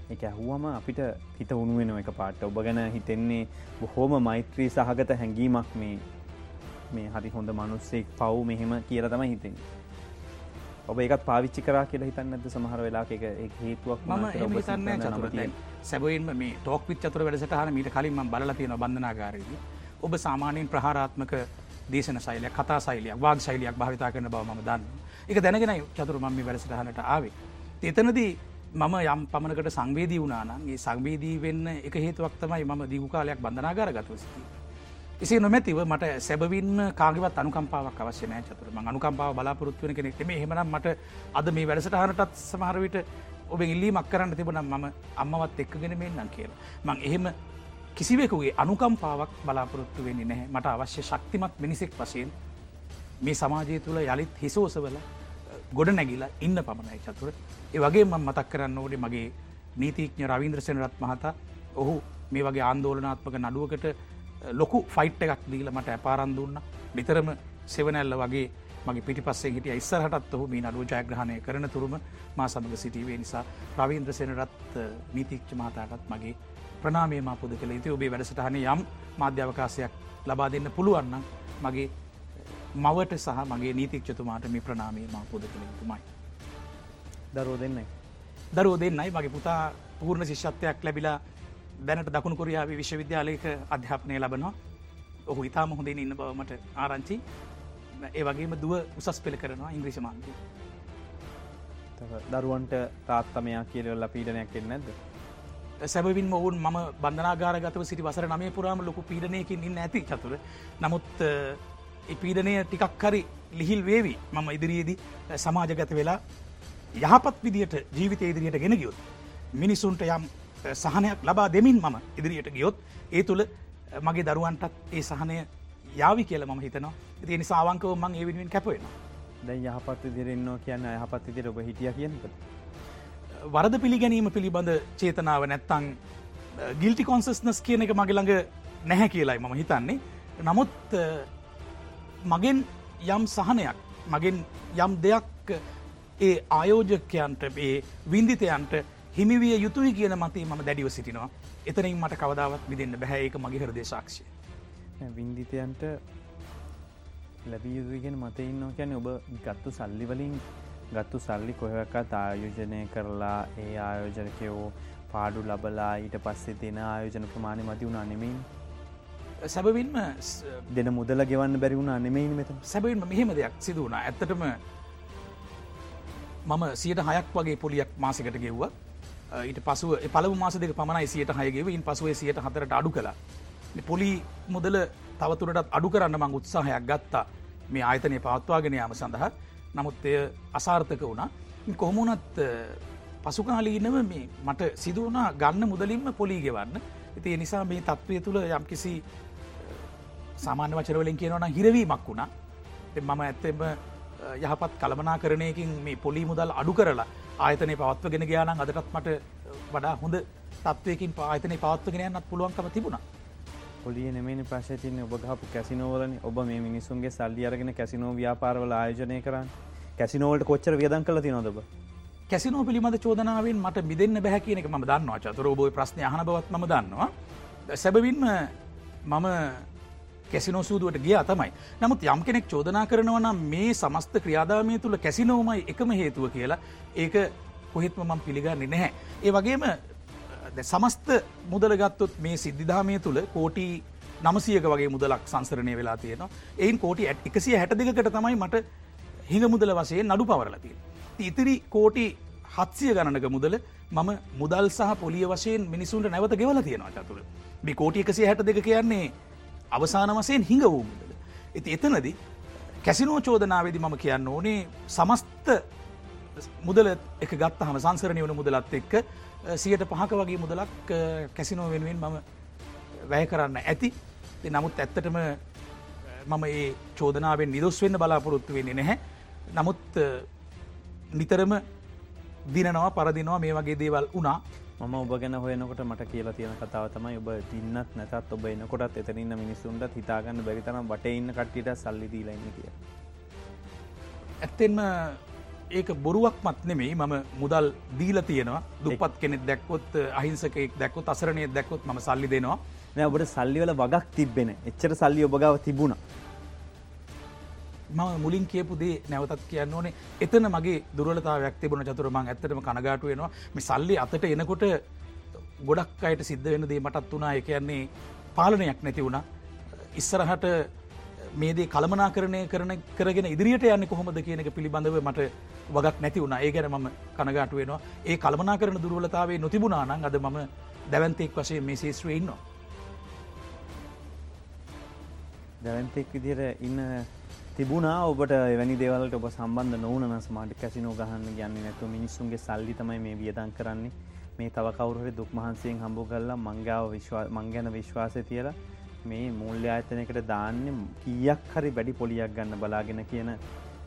එක ඇහුවම අපිට හිත උුණුවෙන එක පාට. ඔබ ගැන හිතෙන්නේ බොහෝම මෛත්‍රී සහගත හැඟීමක් මේ මේ හරි හොඳ මනුස්සෙක් පව් මෙහෙම කියල තම හිතෙන් ඔබ ඒකත් පාවිච්චි කරා කියලා හිතන්න ඇද සමහර වෙලා එක හේතුවක් ම හිතන්න සැබයින් මේ ටෝක් විත් චතුර වැඩසටහන මීට කලින්ම බලලා තියෙන බන්ධනාගාරයේදී. ඔබ සාමානයෙන් ප්‍රහාරාත්මක දේශන සයිලයක් කතා සයිලයක් වාග සයිලයක් භාවිතා කරන බව ම දන්න එක දැනගෙන චතුර මම වැඩසටහනට ආවේ එතනදී මම යම් පමණකට සංවේදී වුණනාගේ සංවේදී වෙන්න එක හේතුවක් තමයි මම දිගු කාලයක් බඳනාගර ගතුව සිටි. එසේ නොමැතිව මට සැබවින්න කාගවත් අනුකම්පාවක් අවශ්‍යනය චතුරම අනුකම්පාව බලාපොරොත්තුවන කෙනෙක් මේ හෙමනම් මට අද මේ වැඩසටහනටත් සමහරවිට ඔබ ඉල්ලීමක් කරන්න තිබුණම් මම අම්මවත් එක්කගෙන මෙන්නම් කියලා. මං එහෙම කිසිවෙකුගේ අනුකම්පාවක් බලාපොරොත්තු වෙන්නේ නැහැ මට අවශ්‍ය ශක්තිමත් මිනිසෙක් වශයෙන් මේ සමාජය තුළ යළිත් හිසෝසවල ගොඩ නැගිලා ඉන්න පමණයි චතුර ඒ වගේ ම මතක් කරන්න ඕඩේ මගේ නීතිඥ රවීන්ද්‍රසෙනරත් මහතා. ඔහු මේ වගේ ආන්දෝලනාත්මක නඩුවකට ලොකු ෆයිට් එකක් දීල මට ඇපාරන් දුන්න. නිතරම සෙවනැල්ල වගේ මගේ පිටි පස්සේ හිටිය. ඉස්සරහටත් ඔහු මේ නඩුව ජයග්‍රහණය කරන තුරුම මා සමඟ සිටීවේ. නිසා ප්‍රවීන්ද්‍රසෙනරත් නීතිච්ච මහතාටත් මගේ ප්‍රනාමේ මා පුද කළ. ඉති ඔබේ වැඩසටහන යම් මාධ්‍යවකාශයක් ලබා දෙන්න පුළුවන්න මගේ මවට සහ මගේ නීතික්ෂතුමාට මේ ප්‍රනාමේ මා පුද කළෙතුමයි. දරෝ දෙන්නයි. දරුව දෙන්නයි. මගේ පුතා පූර්ණ ශිෂ්‍යත්වයක් ලැබිලා දැනට දකුණු කොරියාව විශ්වවිද්‍යාලයක අධ්‍යාපනය ලබනවා. ඔහු ඉතාම හොඳින් ඉන්න බවමට ආරංචි. ඒ වගේම දුව උසස් පෙළ කරනවා ඉංග්‍රිසි මාන්තය දරුවන්ට තාත්තමයා කියලවල්ල පීඩනයක් එන්න නැද්ද? සැබවින් ඔවුන් ම බන්ධනාගාරගතව සිටි වසර නමය පුරාම ලොකු පීඩනයකින් ඉන්න ඇති චතුර. නමුත් පීඩනය ටිකක් හරි ලිහිල් වේවි මම ඉදිරියේදී සමාජගත වෙලා යහපත් විදියට ජීවිත ඉදිරියට ගෙන ගියොත්. මිනිසුන්ට යම් සහනයක් ලබා දෙමින් මම ඉදිරියට ගියොත් ඒ තුළ මගේ දරුවන්ටත් ඒ සහනය යාවි කියල ම හිතනවා ති නිසාවංකව මං ඒ වෙනුවෙන් කැපවෙනවා. දැන් යහපත් විදිරෙන්නවා කියන්න යහපත් විදිර ඔබ හිටිය කියන්නට. වරද පිළිගැනීම පිළිබඳ චේතනාව නැත්තං ගිල්ටි කොන්සස්නස් කියන එක මගළඟ නැහැ කියලායි මම හිතන්නේ. නමුත් මගෙන් යම් සහනයක් මගෙන් යම් දෙයක් ඒ ආයෝජකයන්ට ඒ වින්දිතයන්ට හිමිවිය යුතුයි කියන මතේ ම දැඩිව සිටිනවා. එතනින් මට කවදාවත් විදින්න බැහැ. ඒක මගේ හරදේ සාක්ෂය. වින්දිතයන්ට ලැබියුතුගෙන මත ඉන්නවා කියැන ඔබ ගත්තු සල්ලිවලින් ගත්තු සල්ලි කොහකත් ආයෝජනය කරලා ඒ ආයෝජනකයෝ පාඩු ලබලා ඊට පස්සේ දෙන ආයෝජන ප්‍රමාණය මති වුණ අනෙමින් සැබවින්ම දෙන මුදල ගෙවන්න බැරි වුණ අනෙමයින් මෙත සැබවින්ම මෙහෙම දෙයක් සිදුවන ඇත්තටම මම සියට හයක් වගේ පොලියක් මාසකට ගෙව්ව. ඊට පසුව පල මාස දෙක පමණයි සියට හයගේ ඉන් පසුවේ සියට හතරට අඩු කලා පොලි මුදල තවතුරටත් අඩු කරන්න මං උත්සාහයක් ගත්තා. මේ ආයතනය පවත්වාගෙන යාම සඳහා. නමුත් එය අසාර්ථක වුණා. කොහොමුණත් පසුකාලීනව මේ මට සිදුවනා ගන්න මුදලින්ම පොලී ගෙවන්න. ඉති නිසා මේ තත්ත්වය තුළ යම් කිසි සාමාන්‍ය වචරවලින් කියනවන හිරවීමක් වුණා. මම ඇත්තෙම යහපත් කළමනා කරණයකින් මේ පොලි මුදල් අඩු කරලා ආයතනය පවත්වගෙන ගයානම් අදටත් මට වඩා හොඳ තත්වයකින් පාතනය පවත්වගෙන යන්නත් පුළුවන්කම තිබුණා. පොලිය නෙමනි ප්‍රශතින ඔබ හපු කැසිනෝවලන ඔබ මේ මිනිසුන්ගේ සල්ලි අරගෙන කැසිනෝ ව්‍යාපාරවල ආයෝජනය කරන්න. කැසිනෝවලට කොච්චර වියදන් කල තිනොදබ කැසිනෝ පිළිබඳ චෝදනාවෙන් මට මිදන්න බැහැ කියනක ම දන්නවා. චතුර ඔබයි ප්‍රශ්නය හන බවත් ම දන්නවා. සැබවින්ම මම කැසිනෝ සූදුවට ගිය තමයි නමුත් යම් කෙනෙක් චෝදනා කරනවනම් මේ සමස්ත ක්‍රියාදාමය තුළ කැසිනෝමයි එකම හේතුව කියලා ඒක කොහෙත්ම මම පිළිගන්නේ නැහැ. ඒ වගේම සමස්ත මුදලගත්තොත් මේ සිද්ධිධාමය තුළ කෝටි නමසියක වගේ මුදලක් සංසරණය වෙලා තියෙනවා එයින් කෝටි ඇත් එකසිය හැට දෙකට තමයි මට හිඟ මුදල වශයෙන් නඩු පවරලතිය. ඉතිරි කෝටි හත්සිය ගණනක මුදල මම මුදල් සහ පොලිය වශයෙන් මිනිසුන්ට නැවත ගෙවල තියෙනවා චතුර මේ කෝටි එකසිය හැට දෙක කියන්නේ අවසාන වසයෙන් හිඟ වූ මුදල. ඇති එතනද කැසිනෝ චෝදනාවේදි මම කියන්න ඕනේ සමස්ත මුදල එක ගත් හම සංසරණය වන මුදලත් එක්ක සියට පහක වගේ මුදලක් කැසිනෝ වෙනුවෙන් මම වැය කරන්න ඇති. නමුත් ඇත්තටම මම ඒ චෝදනාවෙන් නිදොස් වෙන්න බලාපොරොත්තු වෙන්නේ නැහැ. නමුත් නිතරම දිනනවා පරදිනවා මේ වගේ දේවල් වනා ම ඔබ ගැන හොයනකොට මට කියලා තියෙන කතාව තමයි ඔබ තින්නත් නැතත් ඔබ එනකොටත් එතනන්න මිනිස්සුන්ට හිතාගන්න බැරිතරම් වට ඉන්න කට්ටිට සල්ලි දීලන්න කිය. ඇත්තෙන්ම ඒක බොරුවක් මත් නෙමෙයි. මම මුදල් දීල තියෙනවා. දුපත් කෙනෙක් දැක්කොත් අහිංසකෙක් දැක්කොත් අසරණය දැක්කොත් ම සල්ලි දෙනවා. නෑ ඔබට සල්ලිවල වගක් තිබෙන එච්චර සල්ලි ඔබගාව තිබුණ ම මුලින් කියපු දේ නැවතත් කියන්න ඕනේ. එතන මගේ දුරලතාවයක් තිබුණ චතුරම ඇත්තටම කනගාට වෙනවා. මේ සල්ලි අතට එනකොට ගොඩක් අයට සිද්ධ වෙන දේ මටත් වුණා එකයන්නේ පාලනයක් නැති වුණ. ඉස්සරහට මේදේ කළමනා කරණය කරන කරගෙන ඉදිරියට යන්න කොහොමද කියනක පිළිබඳව මට වගක් නැති වුණ. ඒ ගැන මම කනගාට වෙනවා. ඒ කළමනා කරන දුර්වලතාවේ නොතිබුණානං අද මම දැවන්තෙක් වශයෙන් මේ ශේත්‍රය ඉන්නවා. දැවන්තෙක් විදිර ඉන්න තිබුණා. ඔබට වැනි දේවලට ඔබ සම්බන්ධ නොවන සමාට කැසිනෝ ගහන්න ගන්න නැතු මිනිස්සුන්ගේ සල්ලි තමයි මේ වියදන් කරන්නේ. මේ තව කවරුහරි දුක් මහන්සයෙන් හම්බු කරලා මංගාව මංගැන විශ්වාසය තියලා මේ මූල්‍ය ආයතනයකට දාන්න කියක් හරි වැඩි පොලියක් ගන්න බලාගෙන කියන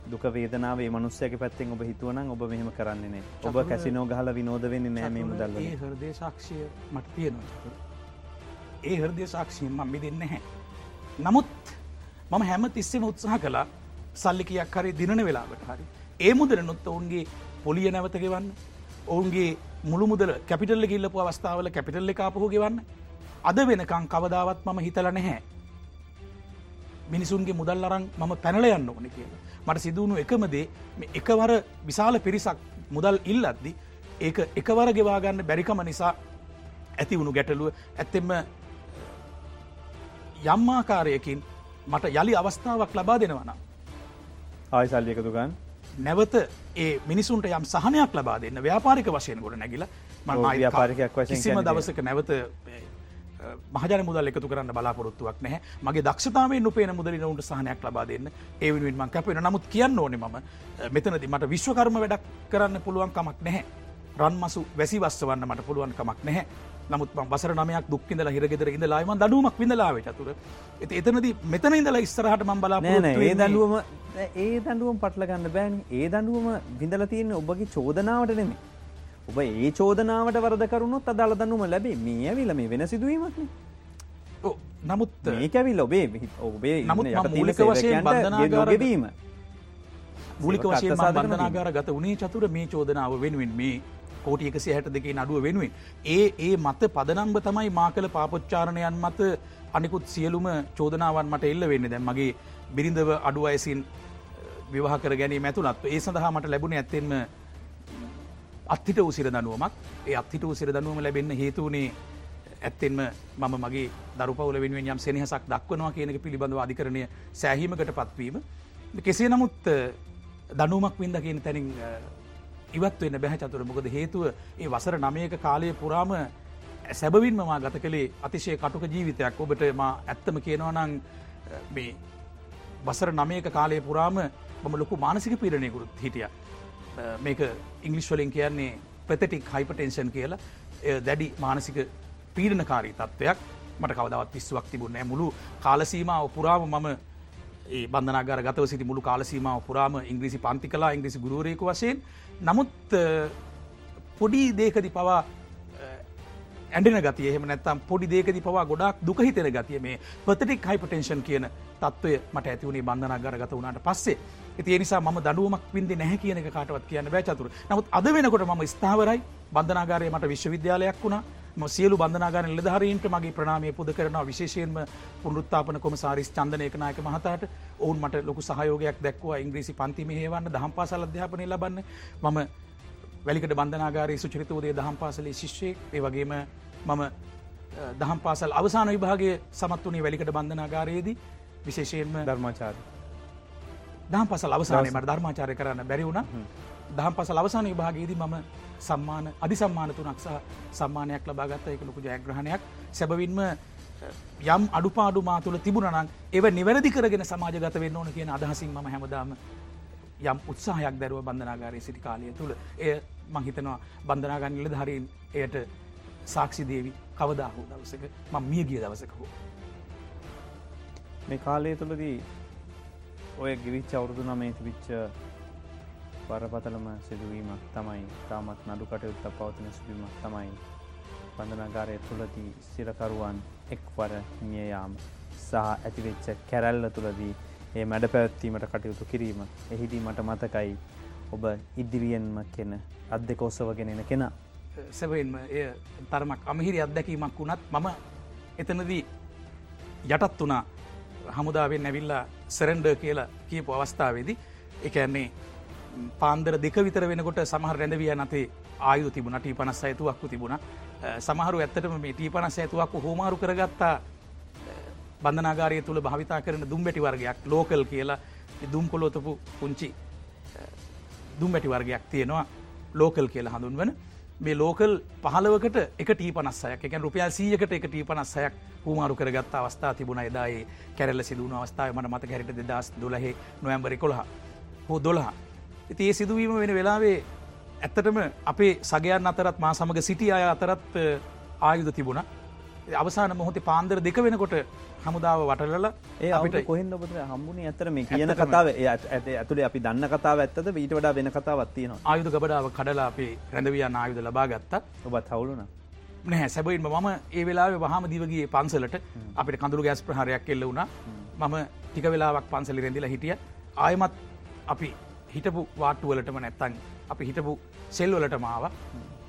දුක වේදනාවේ මනුස්සයක පැත්තෙන් ඔබ හිතුවනම් ඔබ මෙහෙම කරන්නේනේ ඔබ කැසිනෝ ගහල විනෝද වෙන්න නෑ මේ මුදල්ල හරදේ සාක්ෂය මට තියෙනවා. ඒ හරදය සාක්ෂීන් මම දෙන්න හැ නමුත් මම හැම තිස්සෙම උත්සාහ කලා සල්ලිකයක් හරි දිනන වෙලාවට හරි. ඒ මුදල නොත්ත ඔවුන්ගේ පොලිය නැවත ගෙවන්න. ඔවුන්ගේ මුළු මුදල කැපිටල්ල ගිල්ලපු අවස්ථාවල කැපිටල්ල කාපහෝ ගෙවන්න. අද වෙනකං කවදාවත් මම හිතල නැහැ. මිනිසුන්ගේ මුදල් අරං මම පැනල යන්න ඕන කියලා. මට සිදුවුණු එකමදේ එකවර විශාල පිරිසක් මුදල් ඉල්ලද්දි ඒක එකවර ගෙවාගන්න බැරිකම නිසා ඇති වුණු ගැටලුව ඇත්තෙම යම්මාකාරයකින් මට යළි අවස්ථාවක් ලබා දෙනවනම්. ආය සල්ලි එකතු ගන්න. නැවත ඒ මිනිසුන්ට යම් සහනයක් ලබා දෙන්න. ව්‍යාපාරික වශයෙන් ගොඩ නැගිල ඔව්, ව්‍යාපාරිකයක් වශයෙන් දවසක නැවත මහජන මුදල් එකතු කරන්න බලාපොරොත්තුවක් නැහැ. මගේ දක්ෂතාවෙන් උපේන මුදලින් ඔවුන්ට සහනයක් ලබා දෙන්න. ඒ වෙනුවෙන් මං කැපෙන නමුත් කියන්න ඕනේ මම මෙතනදි මට විශ්වකර්ම වැඩක් කරන්න පුළුවන් කමක් නැහැ. රන්මසු වැසි වස්සවන්න මට පුළුවන් කමක් නැහැ නමුත් මං වසර නමයක් දුක්කින්දලා හිරගෙදර ඉඳලා ආයි මං දඩුවමක් විඳලාවේ චතුර. ඉතින් එතනදී මෙතන ඉඳලා ඉස්සරහට මං නෑ බලාපොරොත්තු නෑ ඒ දඩුවම ඒ දඩුවම පටල ගන්න බෑන්. ඒ දඩුවම විඳලා තියෙන ඔබගේ චෝදනාවට නෙමේ ඔබ ඒ චෝදනාවට වරද කරුණොත් අදාළ දනුම ලැබේ මේ ඇවිල මේ වෙන සිදුවීමක්න ඔව්, නමුත් මේක ඇවිල් ඔබේ ඔබේ නමුත් මම මූලික වශයෙන් වශයෙන් අත්සාධක නොවීම. බන්ධනාගාර ගත උනේ චතුර මේ චෝදනාව වෙනුවෙන් මේ කෝටි එකසි හැට දෙකේ නඩුව වෙනුවෙන්. ඒ ඒ මත පදනම්බ තමයි මා කළ පාපොච්චාරණයන් මත අනිකුත් සියලුම චෝදනාවන් මට එල්ල වෙන්න. දැන් මගේ බිරිඳව අඩු අයසින් විවාහ කර ගැනීම ඇතුළත් ඒ සඳහා මට ලැබුණ ඇත්තෙන්ම අත්හිට උසිර දනුවමක් ඒ අත්හිට උසිර දනුවම ලැබෙන්න හේතුවනේ ඇත්තෙන්ම මම මගේ දරුපවල වෙනුවෙන් යම් සෙනහසක් දක්වනවා කියනක පිළිබඳව අධිකරණය සෑහීමකට පත්වීම. කෙසේ නමුත් දනුවමක් වින්ද කියන තැනින් අ, ඉවත් වෙන්න බැහැ චතුර මොකද හේතුව ඒ වසර නමයක කාලය පුරාම සැබවින්ම මා ගත කළේ අතිශය කටුක ජීවිතයක්. ඔබට මා ඇත්තම කියනවනං මේ වසර නමයක කාලය පුරාම මම ලොකු මානසික පීරණයකුරුත් හිටිය. මේක ඉංගලිස්වලින් කියන්නේ ප්‍රතටික් හයිපටෙන්ෂන් කියලා. එය දැඩි මානසික පීඩනකාරී තත්ත්වයක් මට කවදවත් පිස්සුවක් තිබුණ මුළු කාලසීමාව පුරාම මම ඒ බන්ධනාගර ගතව සිටි මුළු කාලසීමාව පුරාම ඉංග්‍රීසි පන්ති කලා ඉංග්‍රිසි ගුරුවරයකු වශයෙන් නමුත් අ, පොඩි දේකදි පවා ඇඩෙන ගතිය එහෙම නැත්තම් පොඩි දේකදි පවා ගොඩක් දුකහිතෙන ගතිය මේ පතටික් හයිපටෙන්ෂන් කියන තත්වය මට ඇතිවුණේ බන්ධනාගර ගත වුණට පස්සේ. ඒ නිසා ම දනුවමක් වින්දි නැහැ කියන එක කාටවත් කියන්න බෑචතුර නමුත් අද වෙනකොට ම ස්ථාවරයි. බන්ධනාගාරය මට විශ්වවිද්‍යාලයක් වුණා. ම සියලු බන්ධනාගාර නිලධාරීන්ට මගේ ප්‍රනාමය පුද කරනවා. විශේෂයෙන්ම පුනරුත්තාපන කොමසාරිස් චන්දනයකනායක මහතාට. ඔවුන් මට ලොකු සහයෝගයක් දැක්වා ඉංග්‍රීසි පන්තිම හේවන්න දහම් පාසල් අධ්‍යාපනය ලබන්න. මම වැලිකට බන්ධනාගාරයේ සුචරිතෝදය දහම් පාසලේ ශිෂ්‍යයෙක්. ඒ වගේම මම දහම් පාසල් අවසාන විභාගේ සමත් වනේ වැලිකට බන්ධනාගාරයේදී. විශේෂයෙන්ම ධර්මාචාර දහම් පසල් අවසානය මට ධර්මාචාරය කරන්න බැරි වුණ දහම් පසල් අවසාන විභාගේදී මම සම්මාන අධි සම්මාන තුනක් සහ සම්මානයක් ලබාගත්ත එක ලොකු ජයග්‍රහණයක්. සැබවින්ම අ, යම් අඩුපාඩු මා තුළ තිබුණනං ඒව නිවැරදි කරගෙන සමාජගත වෙන්න ඕන කියන අදහසින් ම හැමදාම යම් උත්සාහයක් දැරුව බන්ධනාගාරය සිටි කාලය තුළ. එය මහිතනවා බන්ධනාගන් නිලධහරින් එයට සාක්ෂි දේවි කවදා හෝ දවසක ම මිය ගිය දවසක හෝ. මේ කාලය තුළදී ඔය ගිවිච්ච අවුරුදු නමේ තිබිච්ච බරපතලම සිදුවීමක් තමයි තාමත් නඩු කටයුත්ත පවතින සිදුවීමක් තමයි. බඳනාගාරය තුළදී සිරකරුවන් එක්වර මියයාම සහ ඇතිවෙච්ච කැරැල්ල තුළදී ඒ මැඩ පැවැත්වීමට කටයුතු කිරීම. එහිදී මට මතකයි ඔබ ඉදිරියෙන්ම කෙන අත් දෙක ඔස්සවගෙන එන කෙනා. සැබෙන්ම එය තරමක් අමහිරි අත්දැකීමක් වුණත් මම එතනදී යටත් වනා හමුදාවෙන් ඇවිල්ලා සරෙන්ඩ කියලා කියපු අවස්ථාවේදී එකන්නේ පාන්දර දෙක විතර වෙනකොට සමහර රැඳවිය නතේ ආයු තිබුණ. ටී පනස් අයතුවක්කු තිබුණ සමහරු ඇත්තටම මේ ටී පනස් ඇතුවක්කු හෝමාරු කරගත්තා බන්ධනාගාරය තුළ භාවිතා කරන දුම්බැටි වර්ගයක් ලෝකල් කියලා. දුම් කොලොතපු පුංචි දුම්බැටි වර්ගයක් තියෙනවා. ලෝකල් කියලා හඳුන්වන. මේ ලෝකල් පහලවකට එක ටී පනස්සයක් එක රුපියල් සීයකට එක ටී පනස්සයක් හුමාරු කරගත් අවස්ථා තිබුණ. එදායේ කැරල සිදුවන අවස්ථාව මට මත කැරට දෙදස් දොලහේ නොයම්බරි කොළහ හෝ දොළහ. ඉති ඒ සිදුවීම වෙන වෙලාවේ ඇත්තටම අපේ සගයන් අතරත් මා සමඟ සිටි අය අතරත් ආයුධ තිබුණ. අවසාන මොහොතේ පාන්දර දෙක වෙනකොට හමුදාව වටලල ඒ අපිට කොහෙන් ඔබට හම්බුණේ ඇතර මේ කියන කතාව. ඇත- ඇත- ඇතුළේ අපි දන්න කතාව ඇත්තද? ඊට වඩා වෙන කතාවත් තියෙනවා. ආයුධ ගබඩාව කඩලා අපේ රැඳවියන් ආයුධ ලබා ගත්තා. ඔබත් හවුලුන නැහැ සැබයින්ම මම ඒ වෙලාවේ වහම දිවගේ පන්සලට. අපිට කඳුරු ගැස් ප්‍රහරයක් එල්ල වුණා. මම ටික වෙලාවක් පන්සලි රැඳිලා හිටිය. ආයමත් අපි හිටපු වාට්ටුවලටම නැත්තන් අපි හිටපු සෙල්වලට මාව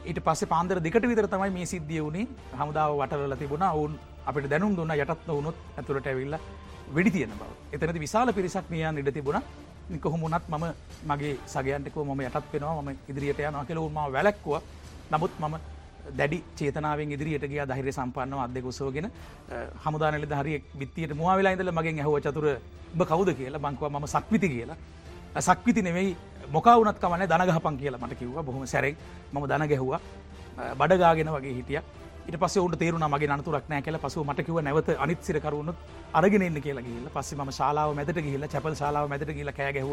ඊට පස්සේ පාන්දර දෙකට විතර තමයි මේ සිද්ධිය වුණේ. හමුදාව වටල තිබුණ. ඔවුන් අපිට දැනුම් දුන්න යටත්න වුණොත් ඇතුළට ඇවිල්ල වෙඩි තියෙන බව. එතනති විශාල පිරිසක් මියන් ඉඩ තිබුණ. කොහොමුණත් මම මගේ සගයන්ටකව ම යටත් වෙනවා ම ඉදිරියට යනවා කෙලවුන්ම වැලැක්කුව නමුත් මම දැඩි චේතනාවෙන් ඉදිරියට ගිය දහිර සම්පන්නව අධ්‍යක උසෝගෙන හමුදානල හරි බිත්තියට මවාවෙලා ඉඳල මගෙන් ඇහව චතුර බ කවුද? කියලා. බංකව ම සක්විති කියලා. සක්විති නෙවෙයි මොකවුනත් කමන දනගහපන් කියලා මට කිව්ව. බොහොම සැරෙක් ම දන ගැහවා. බඩගාගෙන වගේ හිටිය. ඉට පස ඔට තේරුණ මගේ අනතුරක් නෑ කියලා. පසු මට කිව නැවත අනිත්සිරකරුණුත් අරගෙන එන්න කියලා ගිල්ල පස්සේ ම ශලාව මැදට ගිහිල්ල චැපල් ශලාව මැදට ගිල කෑගැහව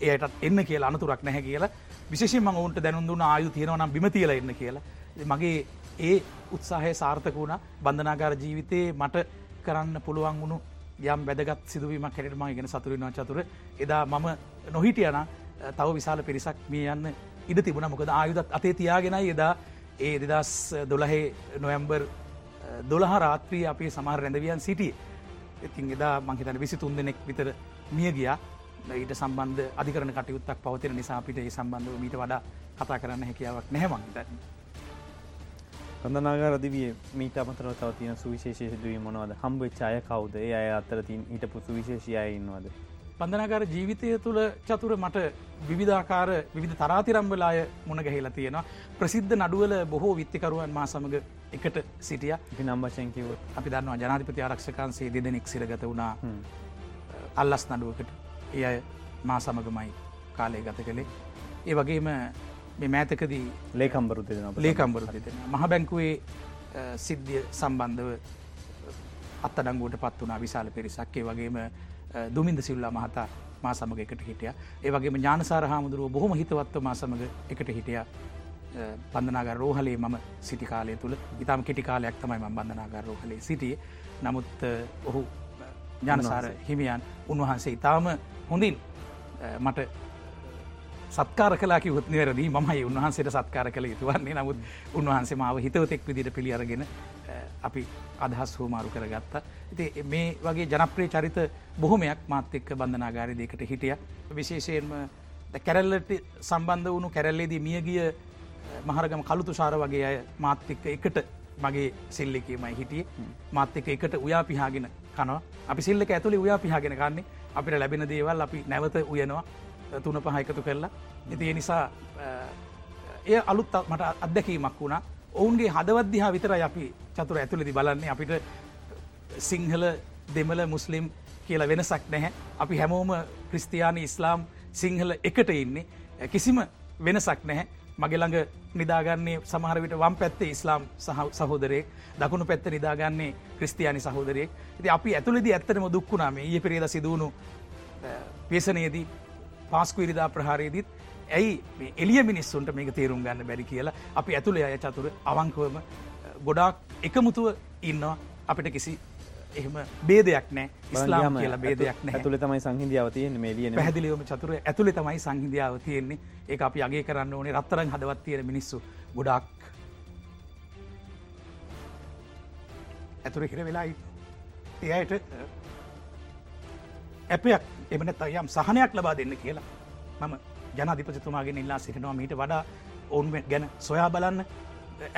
ඒයටත් එන්න කියලා අනතුරක් නැහැ කියලා. විශේෂෙන් මං ඔවුන්ට දැනුදුන්න ආයු තියෙනවනම් බිම තියල එන්න කියලා. මගේ ඒ උත්සාහය සාර්ථක වුණ. බන්ධනාගාර ජීවිතයේ මට කරන්න පුළුවන් වුණු යම් වැදගත් සිදුවීමක් හැටම ගෙන සතුරනවා චතුර. එදා මම නොහිටියන තව විශාල පිරිසක් මේ යන්න ඉඩ තිබුණ. මොකද ආයුදත් අතේ තියාගෙනයි එදා ඒ දෙදස් දොළහේ නොයම්බර් දොළහ රාත්‍රී අපේ සමහර රැඳවියන් සිටිය. ඉතින් එදා මංහිතන විසි තුන් දෙනෙක් විතර මිය ගියා. ඊට සම්බන්ධ අධිකරන කටයුත්තක් පවතින නිසා අපිට ඒ සම්බන්ධව මීට වඩා කතා කරන්න හැකියාවක් නැහැමංහිත කඳනාග රදිවිය මීට අමතර තව තියන සුවිශේෂ දුවී මොනවද? හම්බ චාය කවුද? ඒ අය අත්තර තින් ඊට පුසු විශේෂය ඉන්නවද? පන්දනාකාර ජීවිතය තුළ චතුර මට විවිධාකාර විවිධ තරාතිරම්වලාය මුණ ගැහිලා තියෙනවා. ප්‍රසිද්ධ නඩුවල බොහෝ විත්තිකරුවන් මා සමඟ එකට සිටිය. නම්බශයකිව අපි දන්නවා ජනාධිපති ආරක්ෂකන්සේ දෙදෙනෙක් සිරගත වුණා. අල්ලස් නඩුවකට. ඒ අය මා සමගමයි කාලය ගත කළේ. ඒ වගේම මෑතකදී ලේකම්බරු දෙෙන ලේකම්බරු දෙෙන මහ බැංකුවේ සිද්ධිය සම්බන්ධව අත්තඩංගුවට පත් වනා විශාල පිරිසක්කේ වගේම දුමින්ද සිල්ලා මහතා මා සමග එකට හිටිය. ඒ වගේම ඥානසාර හාමුදුරුව බොහොම හිතවත්ව මා සමඟ එකට හිටිය. බන්ධනාගර රෝහලේ මම සිටි කාලය තුළ ඉතාම කෙටි කාලයක් තමයි ම බන්ධනාගර රෝහලේ සිටිය. නමුත් ඔහු ඥානසාර හිමියන් උන්වහන්සේ ඉතාම හොඳින් මට සත්කාර කලාකි උත්නිවැරදී මයි උන්වහන්සේට සත්කාර කළ යුතුවන්නේ නමුත් උන්වහන්සේ මාව හිතවතෙක් විදිට පිළියරගෙන අපි අදහස් හෝමාරු කරගත්තා. ඉති මේ වගේ ජනප්‍රේ චරිත බොහොමයක් මාත් එක්ක බන්ධනාගාරය දෙකට හිටිය. විශේෂයෙන්ම කැරල්ලට සම්බන්ධ වුණු කැරල්ලේදී මියගිය මහරගම කළුතු ශාර වගේ අය මාත් එක්ක එකට මගේ සිල්ලකමයි හිටිය. මාත් එක එකට උයා පිහාගෙන කනවා. අපි සිල්ලක ඇතුළි උයා පිහාගෙන කන්නේ. අපිට ලැබෙන දේවල් අපි නැවත උයනවා තුන පහයකතු කරලා. ඉති ඒ නිසා එය අලුත් මට අත්දැකීමක් වුණා. ඔවුන්ගේ හදවද්දිහා විතර අපි චතුර ඇතුළෙදි බලන්නේ. අපිට සිංහල දෙමල මුස්ලිම් කියලා වෙනසක් නැහැ. අපි හැමෝම ක්‍රිස්තියානි ඉස්ලාම් සිංහල එකට ඉන්නේ. කිසිම වෙනසක් නැහැ. මගෙළඟ නිදාගන්නේ සමහරවිට වම් පැත්තේ ඉස්ලාම් සහෝදරයෙක්. දකුණු පැත්ත නිදාගන්නේ ක්‍රිස්තියානි සහෝදරයෙක්. ඉති අපි ඇතුළෙදි ඇත්තනම දුක්ුණාම ඒ පෙරේද සිදුවුණු පේසනයේදී පාස්කු ඉරිදා ප්‍රහාරයේදීත් ඇයි එලිය මිනිස්සුන්ට මේක තේරුම් ගන්න බැරි කියලා අපි ඇතුළේ අය චතුර අවංකවම ගොඩාක් එකමුතුව ඉන්නවා. අපිට කිසි එහෙම බේදයක් නෑ ස්ලාම් කියලා බේදයක් ඇතුළ තමයි සංහිදියාව තියෙන මේලිය පැදිලිවම චතුර ඇතුළේ තමයි සංහිදියාව තියෙන්නේ. ඒ අපි අගේ කරන්න ඕනේ. රත්තරන් හදවත් තියෙන මිනිස්සු ගොඩක් ඇතුර හිර වෙලායි එයට ඇපයක් එමනත් අයම් සහනයක් ලබා දෙන්න කියලා. මම ජනධිපතිතුමාගෙන ඉල්ලා සිටිනවා මීට වඩා ඔවුන් ගැන සොයා බලන්න.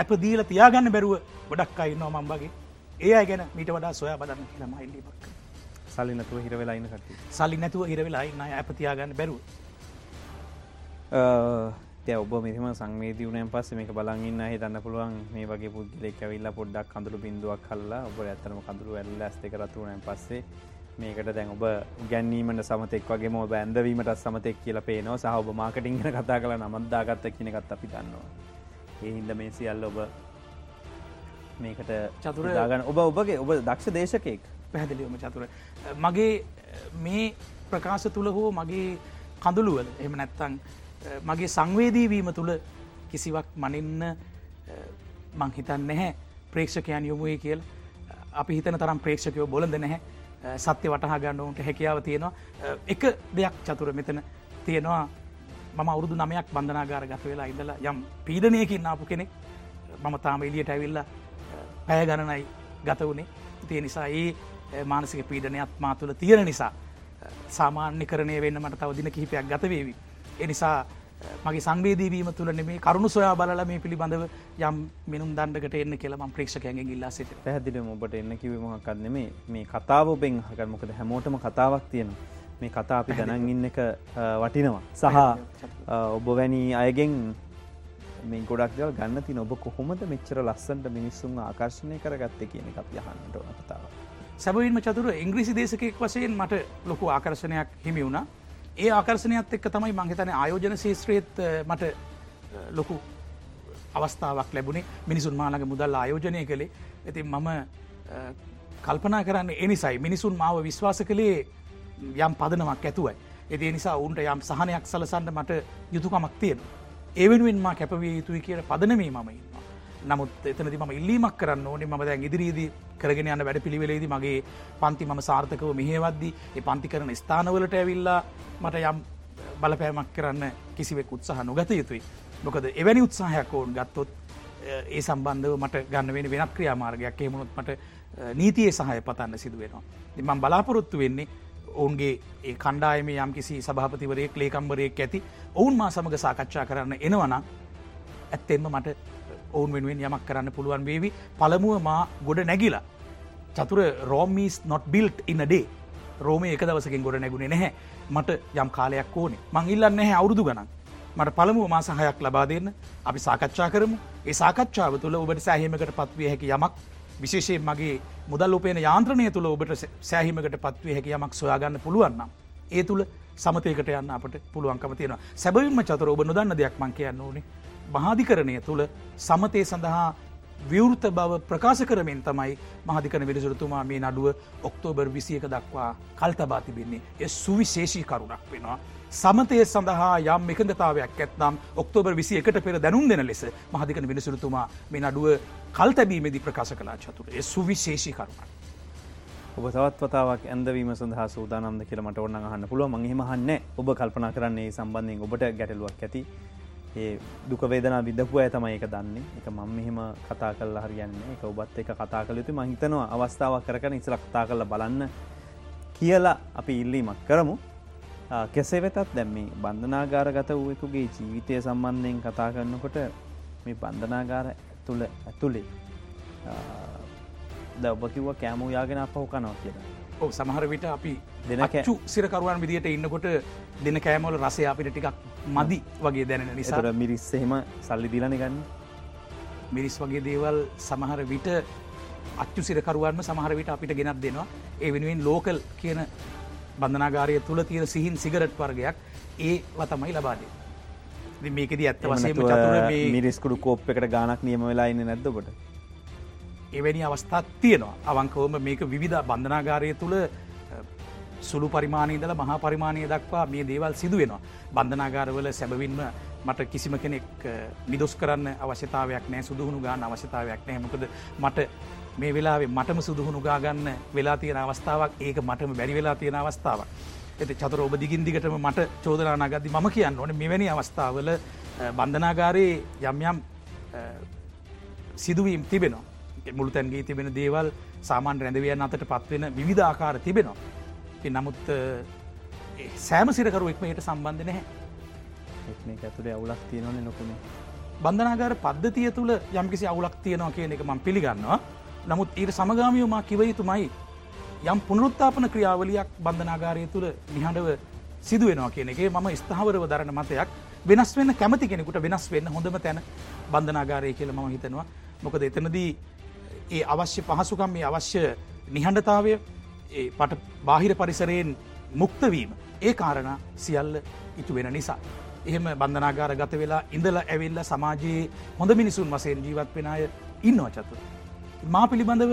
ඇප දීල තියාගන්න බැරුව ගොඩක් අයින්නවා මම්බගේ ඒ අය ගැන මීට වඩා සොයා බලන්න කියලා මයිල්ලිමක් සල්ලි නැතුව හිර වෙලායින්න කට සල්ලි නැතුව හිර වෙලායින්න ඇප තියාගන්න බැරුව. දැ ඔබ මෙම සංවේදවනයන් පස්ස මේක බලගන්න හිතන්න පුළුවන්. මේ වගේ පුද්ගලෙක් ඇවිල්ලා පොඩ්ඩක් කඳුළු බිඳුවක් කල්ලා ඔබ ඇත්තනම කඳුරු ඇල්ල ඇස්තක රතුවනයන් පස්සේ මේකට දැන් ඔබ ගැන්නීමට සමතෙක් වගේ ම බැන්දවීමට සමතෙක් කියල පේනවා. සහ ඔබ මාකටිංගන කතා කලා නමන්දාගත්ත කියනකත් අපි දන්නවා. ඒ හින්ද මේ සියල්ල ඔබ මේකට චතුරදාගන්න ඔබ ඔබගේ ඔබ දක්ෂ දේශකයෙක්. පැහැදිලිවම චතුර මගේ මේ ප්‍රකාශ තුළ හෝ මගේ කඳුළුවල එම නැත්තං මගේ සංවේදීවීම තුළ කිසිවක් මනින්න මංහිතන් නැහැ. ප්‍රේක්ෂකයන් යොමුවේ කියල්. අපි හිතන තරම් ප්‍රේක්ෂකයෝ බොලඳ නැහැ සත්‍ය වටහා ගන්නවන්ට හැකියාව තියෙනවා. එක දෙයක් චතුර මෙතන තියෙනවා. මම අවුරුදු නමයක් බන්ධනාගාර ගත වෙලා ඉඳලා යම් පීඩනයකින් ආපු කෙනෙක් මම තාම එලියට ඇවිල්ල පැය ගණනයි ගත වුණේ තිය නිසා ඒ මානසික පීඩනයත් මා තුළ තියෙන නිසා සාමාන්‍ය කරණය වෙන්න මට තව දින කිහිපයක් ගතවේවි. එනිසා මගේ සංවේදීවීම තුළ මේ කරුණු සොයා බලල මේ පිළිබඳව යම් මිනුම් දණ්ඩකට එන්න කියලම ප්‍රේක්ෂකයන්ගෙන් ඉල්ලා සිට පැහදිලිම ඔබට එන්න කිවීමහක්කන්න මේ මේ කතාව ඔබෙන් හකර මොකද හැමෝටම කතාවක් තියෙනවා. මේ කතා අපි දැනන් ඉන්න එක වටිනවා. සහ ඔබ වැනි අයගෙන් මේ ගොඩක් දවල් ගන්න තින ඔබ කොහොමද මෙච්චර ලස්සන්ට මිනිස්සුන් ආකර්ශණය කරගත්ත කියන එක අපි අහන්නට ඕන කතාව. සැබවින්ම චතුර ඉංග්‍රිසි දේශකෙක් වසයෙන් මට ලොකු ආකර්ශණයක් හිමි වුණා ඒ ආකර්ශනයත් එක්ක තමයි මංහිතන ආයෝජන ශේත්‍රයත් මට ලොකු අවස්ථාවක් ලැබුණේ මිනිසුන් මාලගේ මුදල් ආයෝජනය කළේ ඇති මම කල්පනා කරන්න එනිසයි මිනිසුන් මාව විශ්වාස කළේ යම් පදනමක් ඇතුවයි. එති නිසා උන්ට යම් සහනයක් සලසන්න මට යුතුකමක් තියෙන. ඒවෙනුවෙන් මා කැපවිය යුතුයි කිය පදනමේ මම ඉන්නවා. නමුත් එතනති ම ඉල්ලීමක් කරන්න ඕනේ ම දැන් ඉදිරියේදී කරගෙන යන්න වැඩ පිළිවෙලේදී මගේ පන්ති ම සාර්ථකව මෙහේවද්දි ඒ පන්ති කරන ස්ථානවලට ඇවිල්ලා මට යම් බලපෑමක් කරන්න කිසිවෙක් උත්සාහ නොගත යුතුයි. මොකද එවැනි උත්සාහයක් ඔවුන් ගත්තොත් ඒ සම්බන්ධව මට ගන්න වෙන වෙනත් ක්‍රියාමාර්ගයක් එමුණොත් මට නීතියේ සහය පතන්න සිදු වෙනවා. මං බලාපොරොත්තු වෙන්නේ ඔවුන්ගේ ඒ කණ්ඩායම යම් කිසි සභාපතිවරයෙක් ලේකම්බරයෙක් ඇති ඔවුන් මා සමඟ සාකච්ඡා කරන්න එනවනම් ඇත්තෙන්ම මට ඔවුන් වෙනුවෙන් යමක් කරන්න පුළුවන් වේවි. පළමුුව මා ගොඩ නැගිලා. චතුර රෝමීස් නොට බිල්ට් ඉන්න ඩේ රෝම එක දවසකින් ගොඩ නැගුණේ නැහැ. මට යම් කාලයක් ඕනේ. මං ඉල්ලන්න නැහැ අවුරුදු ගනන් මට පළමුුව මා සහයක් ලබා දෙන්න. අපි සාකච්ඡා කරමු. ඒ සාකච්ඡාව තුළ ඔබට සෑහීමකට පත්විය හැකි යමක් විශේෂයෙන් මගේ මුදල් උපේන යාන්ත්‍රණය තුළ ඔබට සෑහිමකට පත්වේ හැකි යමක් සොයාගන්න පුළුවන්නම්. ඒ තුළ සමතයකට යන්න අපට පුළුවන්කම තියෙන සැබවින්ම චතර ඔබ නොදන්න දෙයක් මං කියන්න ඕනේ. මහාධිකරණය තුළ සමතය සඳහා විවෘත බව ප්‍රකාශ කරමින් තමයි මහදිකන විරසුරතුමා මේ නඩුව ඔක්තෝබර් විසියක දක්වා කල්තබා තිබෙන්නේ. එ සුවිශේෂී කරුණක් වෙනවා. සමතය සඳහා යම් එකඟතාවයක් ඇත්නම් ඔක්තෝබර් විසි එකට පෙර දැනුම් දෙන ලෙස මහදිකන විනිසුරතුමා මේ නඩුව කල් තැබීමේදී ප්‍රකාශ කලා චතුර ඒ සුවිශේෂී කරුණක්. ඔබ තවත් වතාවක් ඇන්දවීම සඳහා සූදානන්ද කියලමට ඔන්න අහන්න පුළුව මංහෙමහන්න ඔබ කල්පනා කරන්නේ සම්බන්ධයෙන් ඔබට ගැටලුවක් ඇති. ඒ දුකවේදනා විදපු ඇ තමයි එක දන්නේ. එක මං මෙහෙම කතා කල්ල හරියන්නේ එක ඔබත් එක කතා කළ යුතු මහිතනවා අවස්ථාවක් කරන ඉසල කතා කරල බලන්න කියලා අපි ඉල්ලීමක් කරමු. කෙසේ වෙතත් දැම්මේ බන්ධනාගාරගත වූවෙකුගේ ජීවිතය සම්බන්ධයෙන් කතා කරන්නකොට මේ බන්ධනාගාර තුළ ඇතුළේ ද ඔබ කිව්ව කෑමූ යාගෙන අපහු කනවා කියලා. ඕ සමහර විට අපි දෙනකු සිරකරුවන් විදිට ඉන්නකොට දෙන කෑමෝල රසය අපිට ටිකක් මදි වගේ දැනෙන නිසාර මිරිස් එහෙම සල්ලි දිලන ගන්න. මිරිස් වගේ දේවල් සමහර විට අච්චු සිරකරුවන්ම සමහර විට අපිට ගෙනත් දෙනවා. ඒ වෙනුවෙන් ලෝකල් කියන බන්ධනාගාරය තුළ තියෙන සිහින් සිගරට් වර්ගයක් ඒ වතමයි ලබාදේ මේකද ඇත්ත චතුර මිරිස්කුඩු කෝප් එකට ගානක් නියම වෙලා ඉන්න නැද්දකොට එවැනි අවස්ථාත් තියෙනවා අවංකවම මේක විවිධ බන්ධනාගාරය තුළ සුළු පරිමාණීදල මහා පරිමාණය දක්වා මේ දේවල් සිදුවෙනවා. බන්ධනාගාරවල සැබවින්ම මට කිසිම කෙනෙක් නිදොස් කරන්න අවශ්‍යතාවයක් නෑ සුදුහුණු ගාන අවශ්‍යතාවයක් නෑ මොකද මට මේ වෙලාවේ මටම සුදුහුණු ගාගන්න වෙලා තියෙන අවස්ථාවක් ඒක මටම බැරි වෙලා තියෙන අවස්ථාවක්. ඇති චතර ඔබ දිගින් දිගටම මට චෝදනාගදදි ම කියන්න ඕන මෙවැනි අවස්ථාවල බන්ධනාගාරයේ යම් යම් සිදුවීම් තිබෙනවා. මුළු තැන්ගේ තිබෙන දේවල් සාමාන් රැඳවියන් අතට පත්වෙන විධ ආකාර තිබෙනවා. නමුත් සෑම සිරකරුවෙක්ම යට සම්බන්ධ නැහැ. මේ ඇතුළේ අවුලක් තියෙනවන නොකම බන්ධනාගාර පද්ධතිය තුළ යම්කිසි අවුලක් තියෙනවා කියන එක මං පිළිගන්නවා. නමුත් ඊට සමගාමියෝමා කිවයුතුමයි යම් පුනරුත්තාපන ක්‍රියාවලියක් බන්ධනාගාරය තුළ නිහඬව සිදුවෙනවා කියන එක මම ස්ථාවරව දරන මතයක්. වෙනස් වෙන්න කැමති කෙනෙකුට වෙනස් වෙන්න හොඳම තැන බන්ධනාගාරය කියල ම හිතනවා. මොකද එතනදී ඒ අවශ්‍ය පහසුකම් මේ අවශ්‍ය නිහඬතාවය පට බාහිර පරිසරයෙන් මුක්තවීම ඒ කාරණ සියල්ල ඉතු වෙන නිසා. එහෙම බන්ධනාගාර ගත වෙලා ඉඳල ඇවිල්ල සමාජයේ හොඳ මිනිසුන් වසයෙන් ජීවත් වෙන අය ඉන්නවා චතුර. මා පිළිබඳව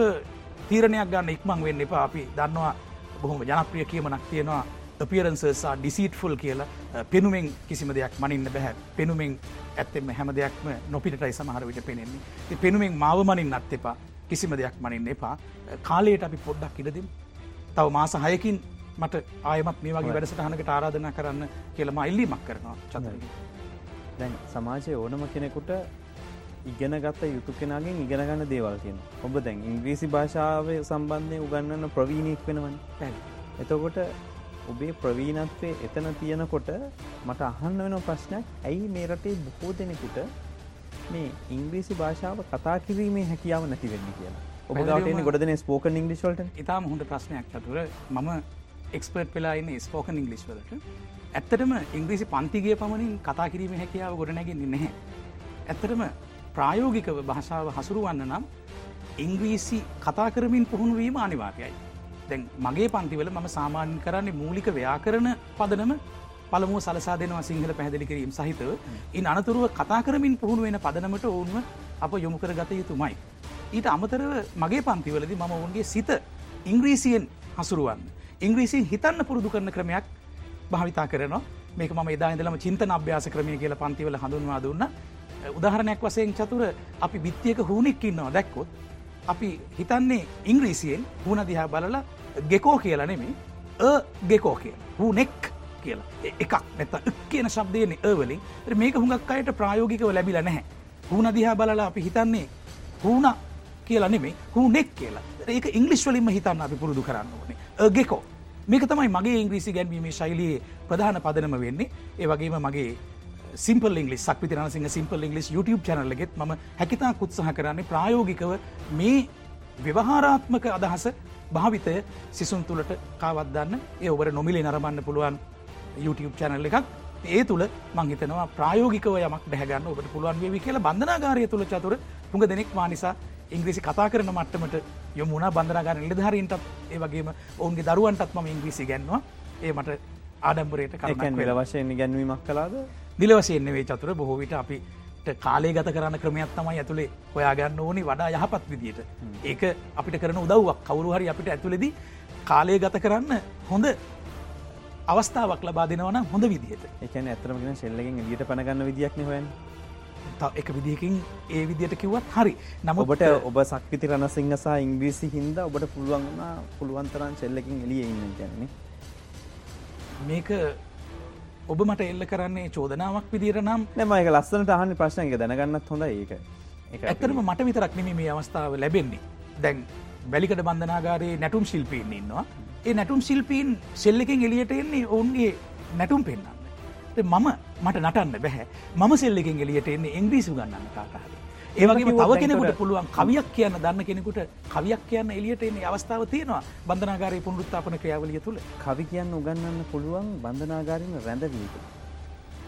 තීරණයක් ගන්න ඉක්මං වෙන්න එපා. අපි දන්නවා බොහොම ජනප්‍රිය කියමනක් තියෙනවා. පියරන්සසා ඩිසිට්ෆුල් කියලා. පෙනුමෙන් කිසිම දෙයක් මනින්න බැහැ පෙනුමෙන් ඇත්තෙම හැම දෙයක්ම නොපිටයි සමහර විට පෙනෙන්නේ. පෙනුමෙන් මාව මනින් අත් එපා. කිසිම දෙයක් මනින්න එපා. කාලයට අපි පොඩ්ඩක් ඉඩදිම්. තව මාස හයකින් මට ආයමත් මේ වගේ වැඩසටහනකට ආරාධන කරන්න කියලම ඉල්ලීමක් කරනවා චතර දැන් සමාජය ඕනම කෙනෙකුට ඉගෙන ගත්ත යුතු කෙනගෙන් ඉගෙනගන්න දේවල් කියන ඔබ දැන් ඉංග්‍රීසි භාෂාව සම්බන්ධය උගන්නන්න ප්‍රවීණයක් වෙනවන. එතකොට ඔබේ ප්‍රවීණත්වය එතන තියෙනකොට මට අහන්න වෙන ප්‍රශ්නයක්. ඇයි මේ රටේ බොහෝ දෙනෙකුට මේ ඉංග්‍රීසි භාෂාව කතා කිරීමේ හැකියාව නැති වෙන්න කියලා ඔබ ගටන ගොඩන ස්පෝකන් ඉංගලිස්වලට ඉතාම හොඳ ප්‍රශ්නයක් චතුර මම එක්ස්පර්ට් වෙලා ඉන්න ස්පෝකන් ඉංගලිස් වලට ඇත්තටම ඉංග්‍රීසි පන්තිගේ පමණින් කතා කිරීම හැකියාව ගොඩනැගෙන්නේ නැහැ. ඇත්තටම ප්‍රායෝගිකව භාෂාව හසුරුවන්න නම් ඉංග්‍රීසි කතා කරමින් පුහුණුවීම අනිවාර්යයි. දැන් මගේ පන්තිවල මම සාමාන්‍ය කරන්නේ මූලික ව්‍යාකරණ පදනම පළමුව සලසා දෙනවා සිංහල පැහැදිලි කිරීම සහිතව ඉන් අනතුරුව කතා කරමින් පුහුණු වෙන පදනමට ඔවුන්ව අප යොමු කර ගත යුතුමයි. ඊට අමතරව මගේ පන්තිවලදි මම ඔවුන්ගේ සිත ඉංග්‍රීසියෙන් හසුරුවන්න. ඉංග්‍රීසින් හිතන්න පුරුදු කරන ක්‍රමයක් භාවිතා කරනවා මේක ම එදායිදලම චින්තන අභ්‍යාස ක්‍රමය කියල පන්තිවල හඳුන්වා දුන්න උදාහරණයක් වසයෙන් චතුර අපි බිත්තියක හූනෙක්කින්නවා දැක්කොත් අපි හිතන්නේ ඉංග්‍රීසියෙන් හුණ දිහා බලලා ගෙකෝ කියලා නෙමේ ගෙකෝ කිය හූනෙක් කියලා. එකක්. නැත කියන ශබ්දයන ඒවලින් මේක හුඟක් අයට ප්‍රායෝගිකව ලැබිල නැහැ. හුණ දිහා බලලා අපි හිතන්නේ හූන කියලා නෙමේ හූනෙක් කියලා. ඒක ඉංගලිස් වලින්ම හිතන්න අපි පුරුදු කරන්න ඕනේ. ගෙකෝ. මේක තමයි මගේ ඉංග්‍රීසි ගැන්වීමේ ශෛලියේ ප්‍රධාන පදනම වෙන්නේ. ඒ වගේම මගේ simple English Sakvithi Ranasinghe simple English YouTube චැනල්ලගෙත් ම හැකිතා උත්සාහ කරන්නේ ප්‍රායෝගිකව මේ ව්‍යවහාරාත්මක අදහස භාවිතය සිසුන් තුළට කාවත්දන්න. ඒ ඔබට නොමිලේ නරබන්න පුළුවන්. YouTube චැනල් එකක්. ඒ තුළ මංහිතනවා ප්‍රායෝගිකව යමක් දැහගන්න ඔබට පුළුවන් වේවි කියලා බන්ධනාගාරය තුළ චතුර හුඟ දෙනෙක් මානිසා ඉංග්‍රීසි කතා කරන මට්ටමට යොමුණ බන්ධනාගාර නිලධාරීන්ටත් ඒ වගේම ඔවුන්ගේ දරුවන්ටත් ම ඉංග්‍රීසි ගැන්වා ඒ මට ආඩම්බරයට කරන වෙල. වශයෙන් ගැන්වීමක් කලාද නිලවසයෙන් වේ චතුර. බොහෝවිට අපි කාලේ ගත කරන්න ක්‍රමයක් තමයි ඇතුළේ හොයාගන්න ඕනි වඩා යහපත් විදියට. ඒක අපිට කරන උදව්වක්. කවරු හරි අපිට ඇතුළෙදි කාලය ගත කරන්න හොඳ අවස්ථාවක් ලබා දෙනවන හොඳ විදිහට. එකන ඇතරමගෙන ශෙල්ලගෙන් එලියට පනගන්න විදිියක්න හොයන් එක විදිහකින් ඒ විදියට කිව්වත් හරි. නම ඔබට ඔබ සක්විති රණසිංහ සහ ඉංග්‍රීසි හින්ද ඔබට පුළුවන් පුළුවන්තරන් ශෙල්ලකින් එලිය ඉන්න ගැන්නේ මේක ඔබ මට එල්ල කරන්නේ චෝදනාවක් විදිර නම්. නම එක ලස්සනට අහන්න ප්‍රශ්නක දැනගන්නත් හොඳ ඒක. ඇතරම මට විතරක් නෙම මේ අවස්ථාව ලැබෙන්නේ. දැන් බැලිකට බන්ධනාගාරයේ නැටුම් ශිල්පීන් ඉන්නවා ඒ නැටුම් ශිල්පීන් සෙල්ලකින් එලියට එන්නේ ඔවුන්ගේ නැටුම් පෙන්න්න මම මට නටන්න බැහැ. මම සෙල්ලකින් එලියට එන්නේ ඉංග්‍රීසු ගන්නන්න කාකාහරි ඒවගේ තව කෙනෙකුට පුළුවන් කවියක් කියන්න දන්න කෙනෙකුට කවියක් කියන්න එලියට එන්නේ අවස්ථාව තියෙනවා. බන්ධනාගාරය පුනරුත්තාපන ක්‍රියාවලිය තුළ. කවි කියන්න උගන්නන්න පුළුවන් බන්ධනාගාරම රැඳවීක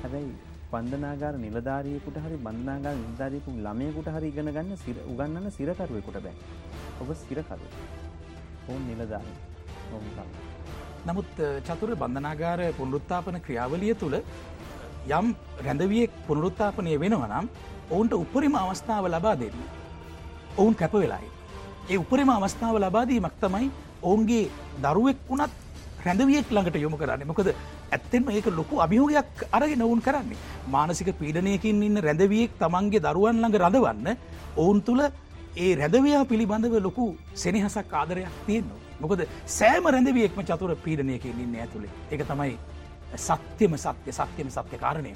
හැබැයි බන්ධනාගාර නිලධාරයකුට හරි බන්ධනාගාර නිධාරයකු ළමයකුට හරි ඉගෙන ගන්න උගන්නන්න සිරකරුවෙකුට බෑ. ඔබ සිරකරු ඔවුන් නිලධාරය නමුත් චතුර බන්ධනාගාර පුනරුත්තාපන ක්‍රියාවලිය තුළ යම් රැඳවියෙක් පුනරුත්තාපනය වෙනවනම් ඔවුන්ට උපරිම අවස්ථාව ලබා දෙන්න. ඔවුන් කැප වෙලායි. ඒ උපරිම අවස්ථාව ලබාදීමක් තමයි ඔවුන්ගේ දරුවෙක් වුණත් රැඳවියෙක් ළඟට යොමු කරන්න මොකද ඇත්තෙන්ම ඒක ලොකු අභියෝගයක් අරගෙන ඔවුන් කරන්නේ. මානසික පීඩනයකින් ඉන්න රැඳවියෙක් තමන්ගේ දරුවන් ළඟ රඳවන්න ඔවුන් තුළ ඒ රැඳවයා පිළිබඳව ලොකු සෙනහසක් ආදරයක් තියෙන්නවා. මොකද සෑම රැඳවියෙක්ම චතුර පීඩනයකින් ඉන්න ඇතුළේ එක තමයි සත්‍යම සත්‍ය සත්‍යම සත්‍ය කාරණය.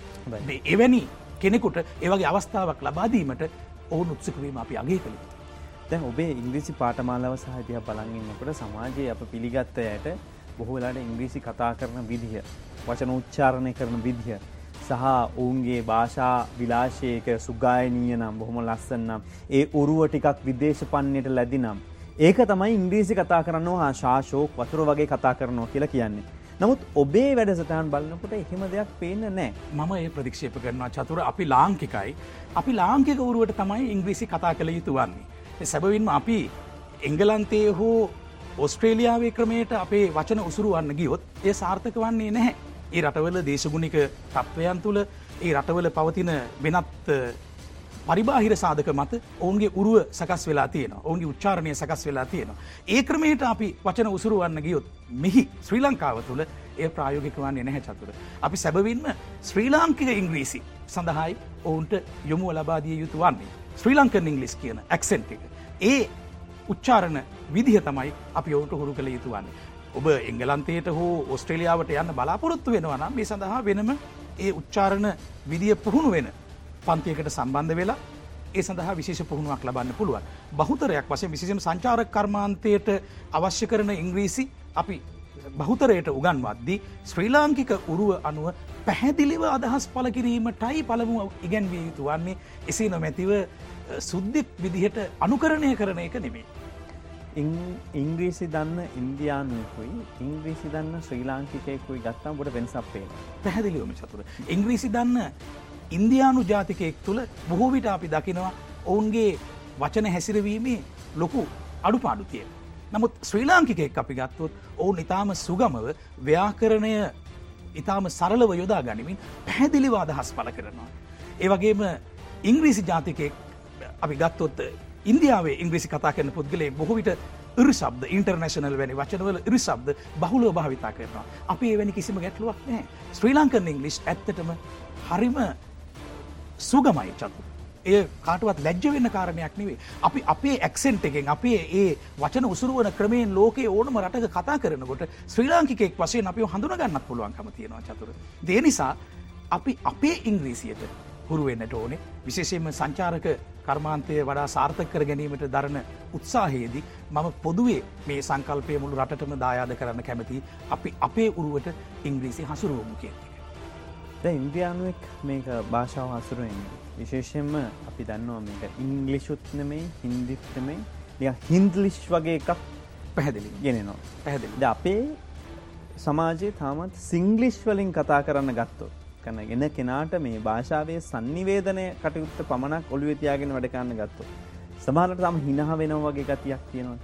එවැනි කෙනෙකුට ඒවගේ අවස්ථාවක් ලබාදීමට ඔවුන් උත්සකවීම අපි අගේ කළේ. දැන් ඔබේ ඉංග්‍රීසි පාටමාලාව සහතිය බලගන්නකොට සමාජයේ අප පිළිගත්තයට බොහෝලාට ඉංග්‍රීසි කතා කරන විදිහ වචන උච්චාරණය කරන විදිහ සහ ඔවුන්ගේ භාෂා විලාශයක සුගායනීය නම් බොහොම ලස්සන්නම් ඒ උරුව ටිකක් විදේශ පන්නයට ලැදි නම් ඒක තමයි ඉංග්‍රීසි කතා කරනවා ශාශෝක් වතුර වගේ කතා කරනවා කියලා කියන්නේ. නමුත් ඔබේ වැඩසටහන් බලන්නකොට එහෙම දෙයක් පේන්න නෑ මම ඒ ප්‍රදික්ෂේප කරනවා චතුර අපි ලාංකිකයි අපි ලාංකික වරුවට තමයි ඉංග්‍රීසි කතා කළ යුතු වන්නේ. සැබවින්ම අපි එංගලන්තයේ හෝ ඔස්ට්‍රේලියාවේ ක්‍රමයට අපේ වචන උසුරුවන්න ගියොත් ඒ සාර්ථක වන්නේ නැහැ. ඒ රටවල දේශගුණික තත්ත්වයන් තුළ ඒ රටවල පවතින වෙනත් පරිබාහිර සාධක මත ඔවුන්ගේ උරුව සකස් වෙලා තියෙන ඔවුන්ගේ උච්චාරණය සකස් වෙලා තියෙන. ඒ ක්‍රමයට අපි වචන උසුරුවන්න ගියොත් මෙහි ශ්‍රී ලංකාව තුළ ඒ ප්‍රායෝගික වන්නේ නැහැ චතුර. අපි සැබවින්ම ශ්‍රී ලාංකික ඉංග්‍රීසි සඳහායි ඔවුන්ට යොමුව ලබාදිය යුතු වන්නේ. ශ්‍රී ලංකන් ඉංගලිස් කියන ඇක්සෙන්ටික. ඒ උච්චාරණ විදිහ තමයි අපි ඔවුන්ට හුරු කළ යුතු වන්නේ. ඔබ එංගලන්තයට හෝ ඔස්ට්‍රේලියාවට යන්න බලාපොරොත්තු වෙනවනම් මේ සඳහා වෙනම ඒ උච්චාරණ විදිිය පුහුණු වෙන පන්තියකට සම්බන්ධ වෙලා ඒ සඳහා විශේෂ පුහුණුවක් ලබන්න පුළුවන්. බහුතරයක් වශයෙන් විශේෂම සංචාර කර්මාන්තයට අවශ්‍ය කරන ඉංග්‍රීසි අපි බහුතරයට උගන්වද්දී ශ්‍රී ලාංකික උරුව අනුව පැහැදිලිව අදහස් පල කිරීමටයි පළමුුව ඉගැන්විය යුතු වන්නේ එසේ නොමැතිව සුද්දෙක් විදිහට අනුකරණය කරන එක නෙමේ. ඉංග්‍රීසි දන්න ඉන්දයානුකුයි ඉංග්‍රීසි දන්න ශ්‍රී ලාංකිකයකුයි ගත්තාම් බොට වෙනසප්පේ පැහැදිලිවම චතුර. ඉංග්‍රීසි දන්න ඉන්දයානු ජාතිකයෙක් තුළ බොහෝ විට අපි දකිනවා ඔවුන්ගේ වචන හැසිරවීමේ ලොකු අඩු පාඩුතිය. නමුත් ශ්‍රී ලාංකිකෙක් අපි ගත්තොත් ඔවුන් ඉතාම සුගමව ව්‍යාකරණය ඉතාම සරලව යොදා ගනිමින් පැහැදිලිව අදහස් පල කරනවා. ඒවගේම ඉංග්‍රීසි ජාතිකයෙක් අපි ගත්තොත් ඉන්දියාවේ ඉංග්‍රිසි කතා කරන පුද්ගලේ බොහවිට ඉරි සබ්ද ඉන්ටර්නශනල් වැනි වචනවල ඉරි සබ්ද බහුලෝ භාවිතා කරනවා. අපි එවැනි කිසිම ගැටලුවක් නෑ ශ්‍රී ලංකන් ඉංගලිෂ් ඇත්තටම හරිම සුගමයි චතු. ඒ කාටවත් ලැජ්ජ වෙන්න කාරණයක් නෙවේ. අපි අපේ ඇක්සෙන්ට් එකෙන් අපේ ඒ වචන උසුරුවන ක්‍රමයෙන් ලෝකයේ ඕනම රටක කතා කරනකොට ශ්‍රී ලාංකිකෙක් වශයෙන් අපි හඳුනගන්නත් පුළුවන්කම තියෙනවා චතුර. දේ නිසා අපි අපේ ඉංග්‍රීසියට හුරුවෙන්නට ඕනේ විශේෂයෙන්ම සංචාරක කර්මාන්තය වඩා සාර්ථක කර ගැනීමට දරන උත්සාහයේදී මම පොදුවේ මේ සංකල්පය මුළු රටටම දායාද කරන්න කැමති අපි අපේ උරුවට ඉංග්‍රීසි හසුරුවමු කියති. ද ඉන්දයානුවෙක් මේක භාෂාව හසුරුවෙන් විශේෂයෙන්ම අපි දන්නවා මේක ඉංගලිෂුත් නෙමේ හින්දිත්නෙමේ ය හින්දලිෂ් වගේ එකක් පැහැදිලි ගෙනෙනවා පැහැදිලි ද අපේ සමාජයේ තාමත් සිංගලිෂ් වලින් කතා කරන්න ගත්තොත් කන එන කෙනාට මේ භාෂාවේ සන්නිවේදනය කටයුත්ත පමණක් ඔළුවේ තියාගෙන වැඩ කරන්න ගත්තොත්. සමහරට තම හිනහ වෙනවා වගේ ගතියක් තියෙනවා.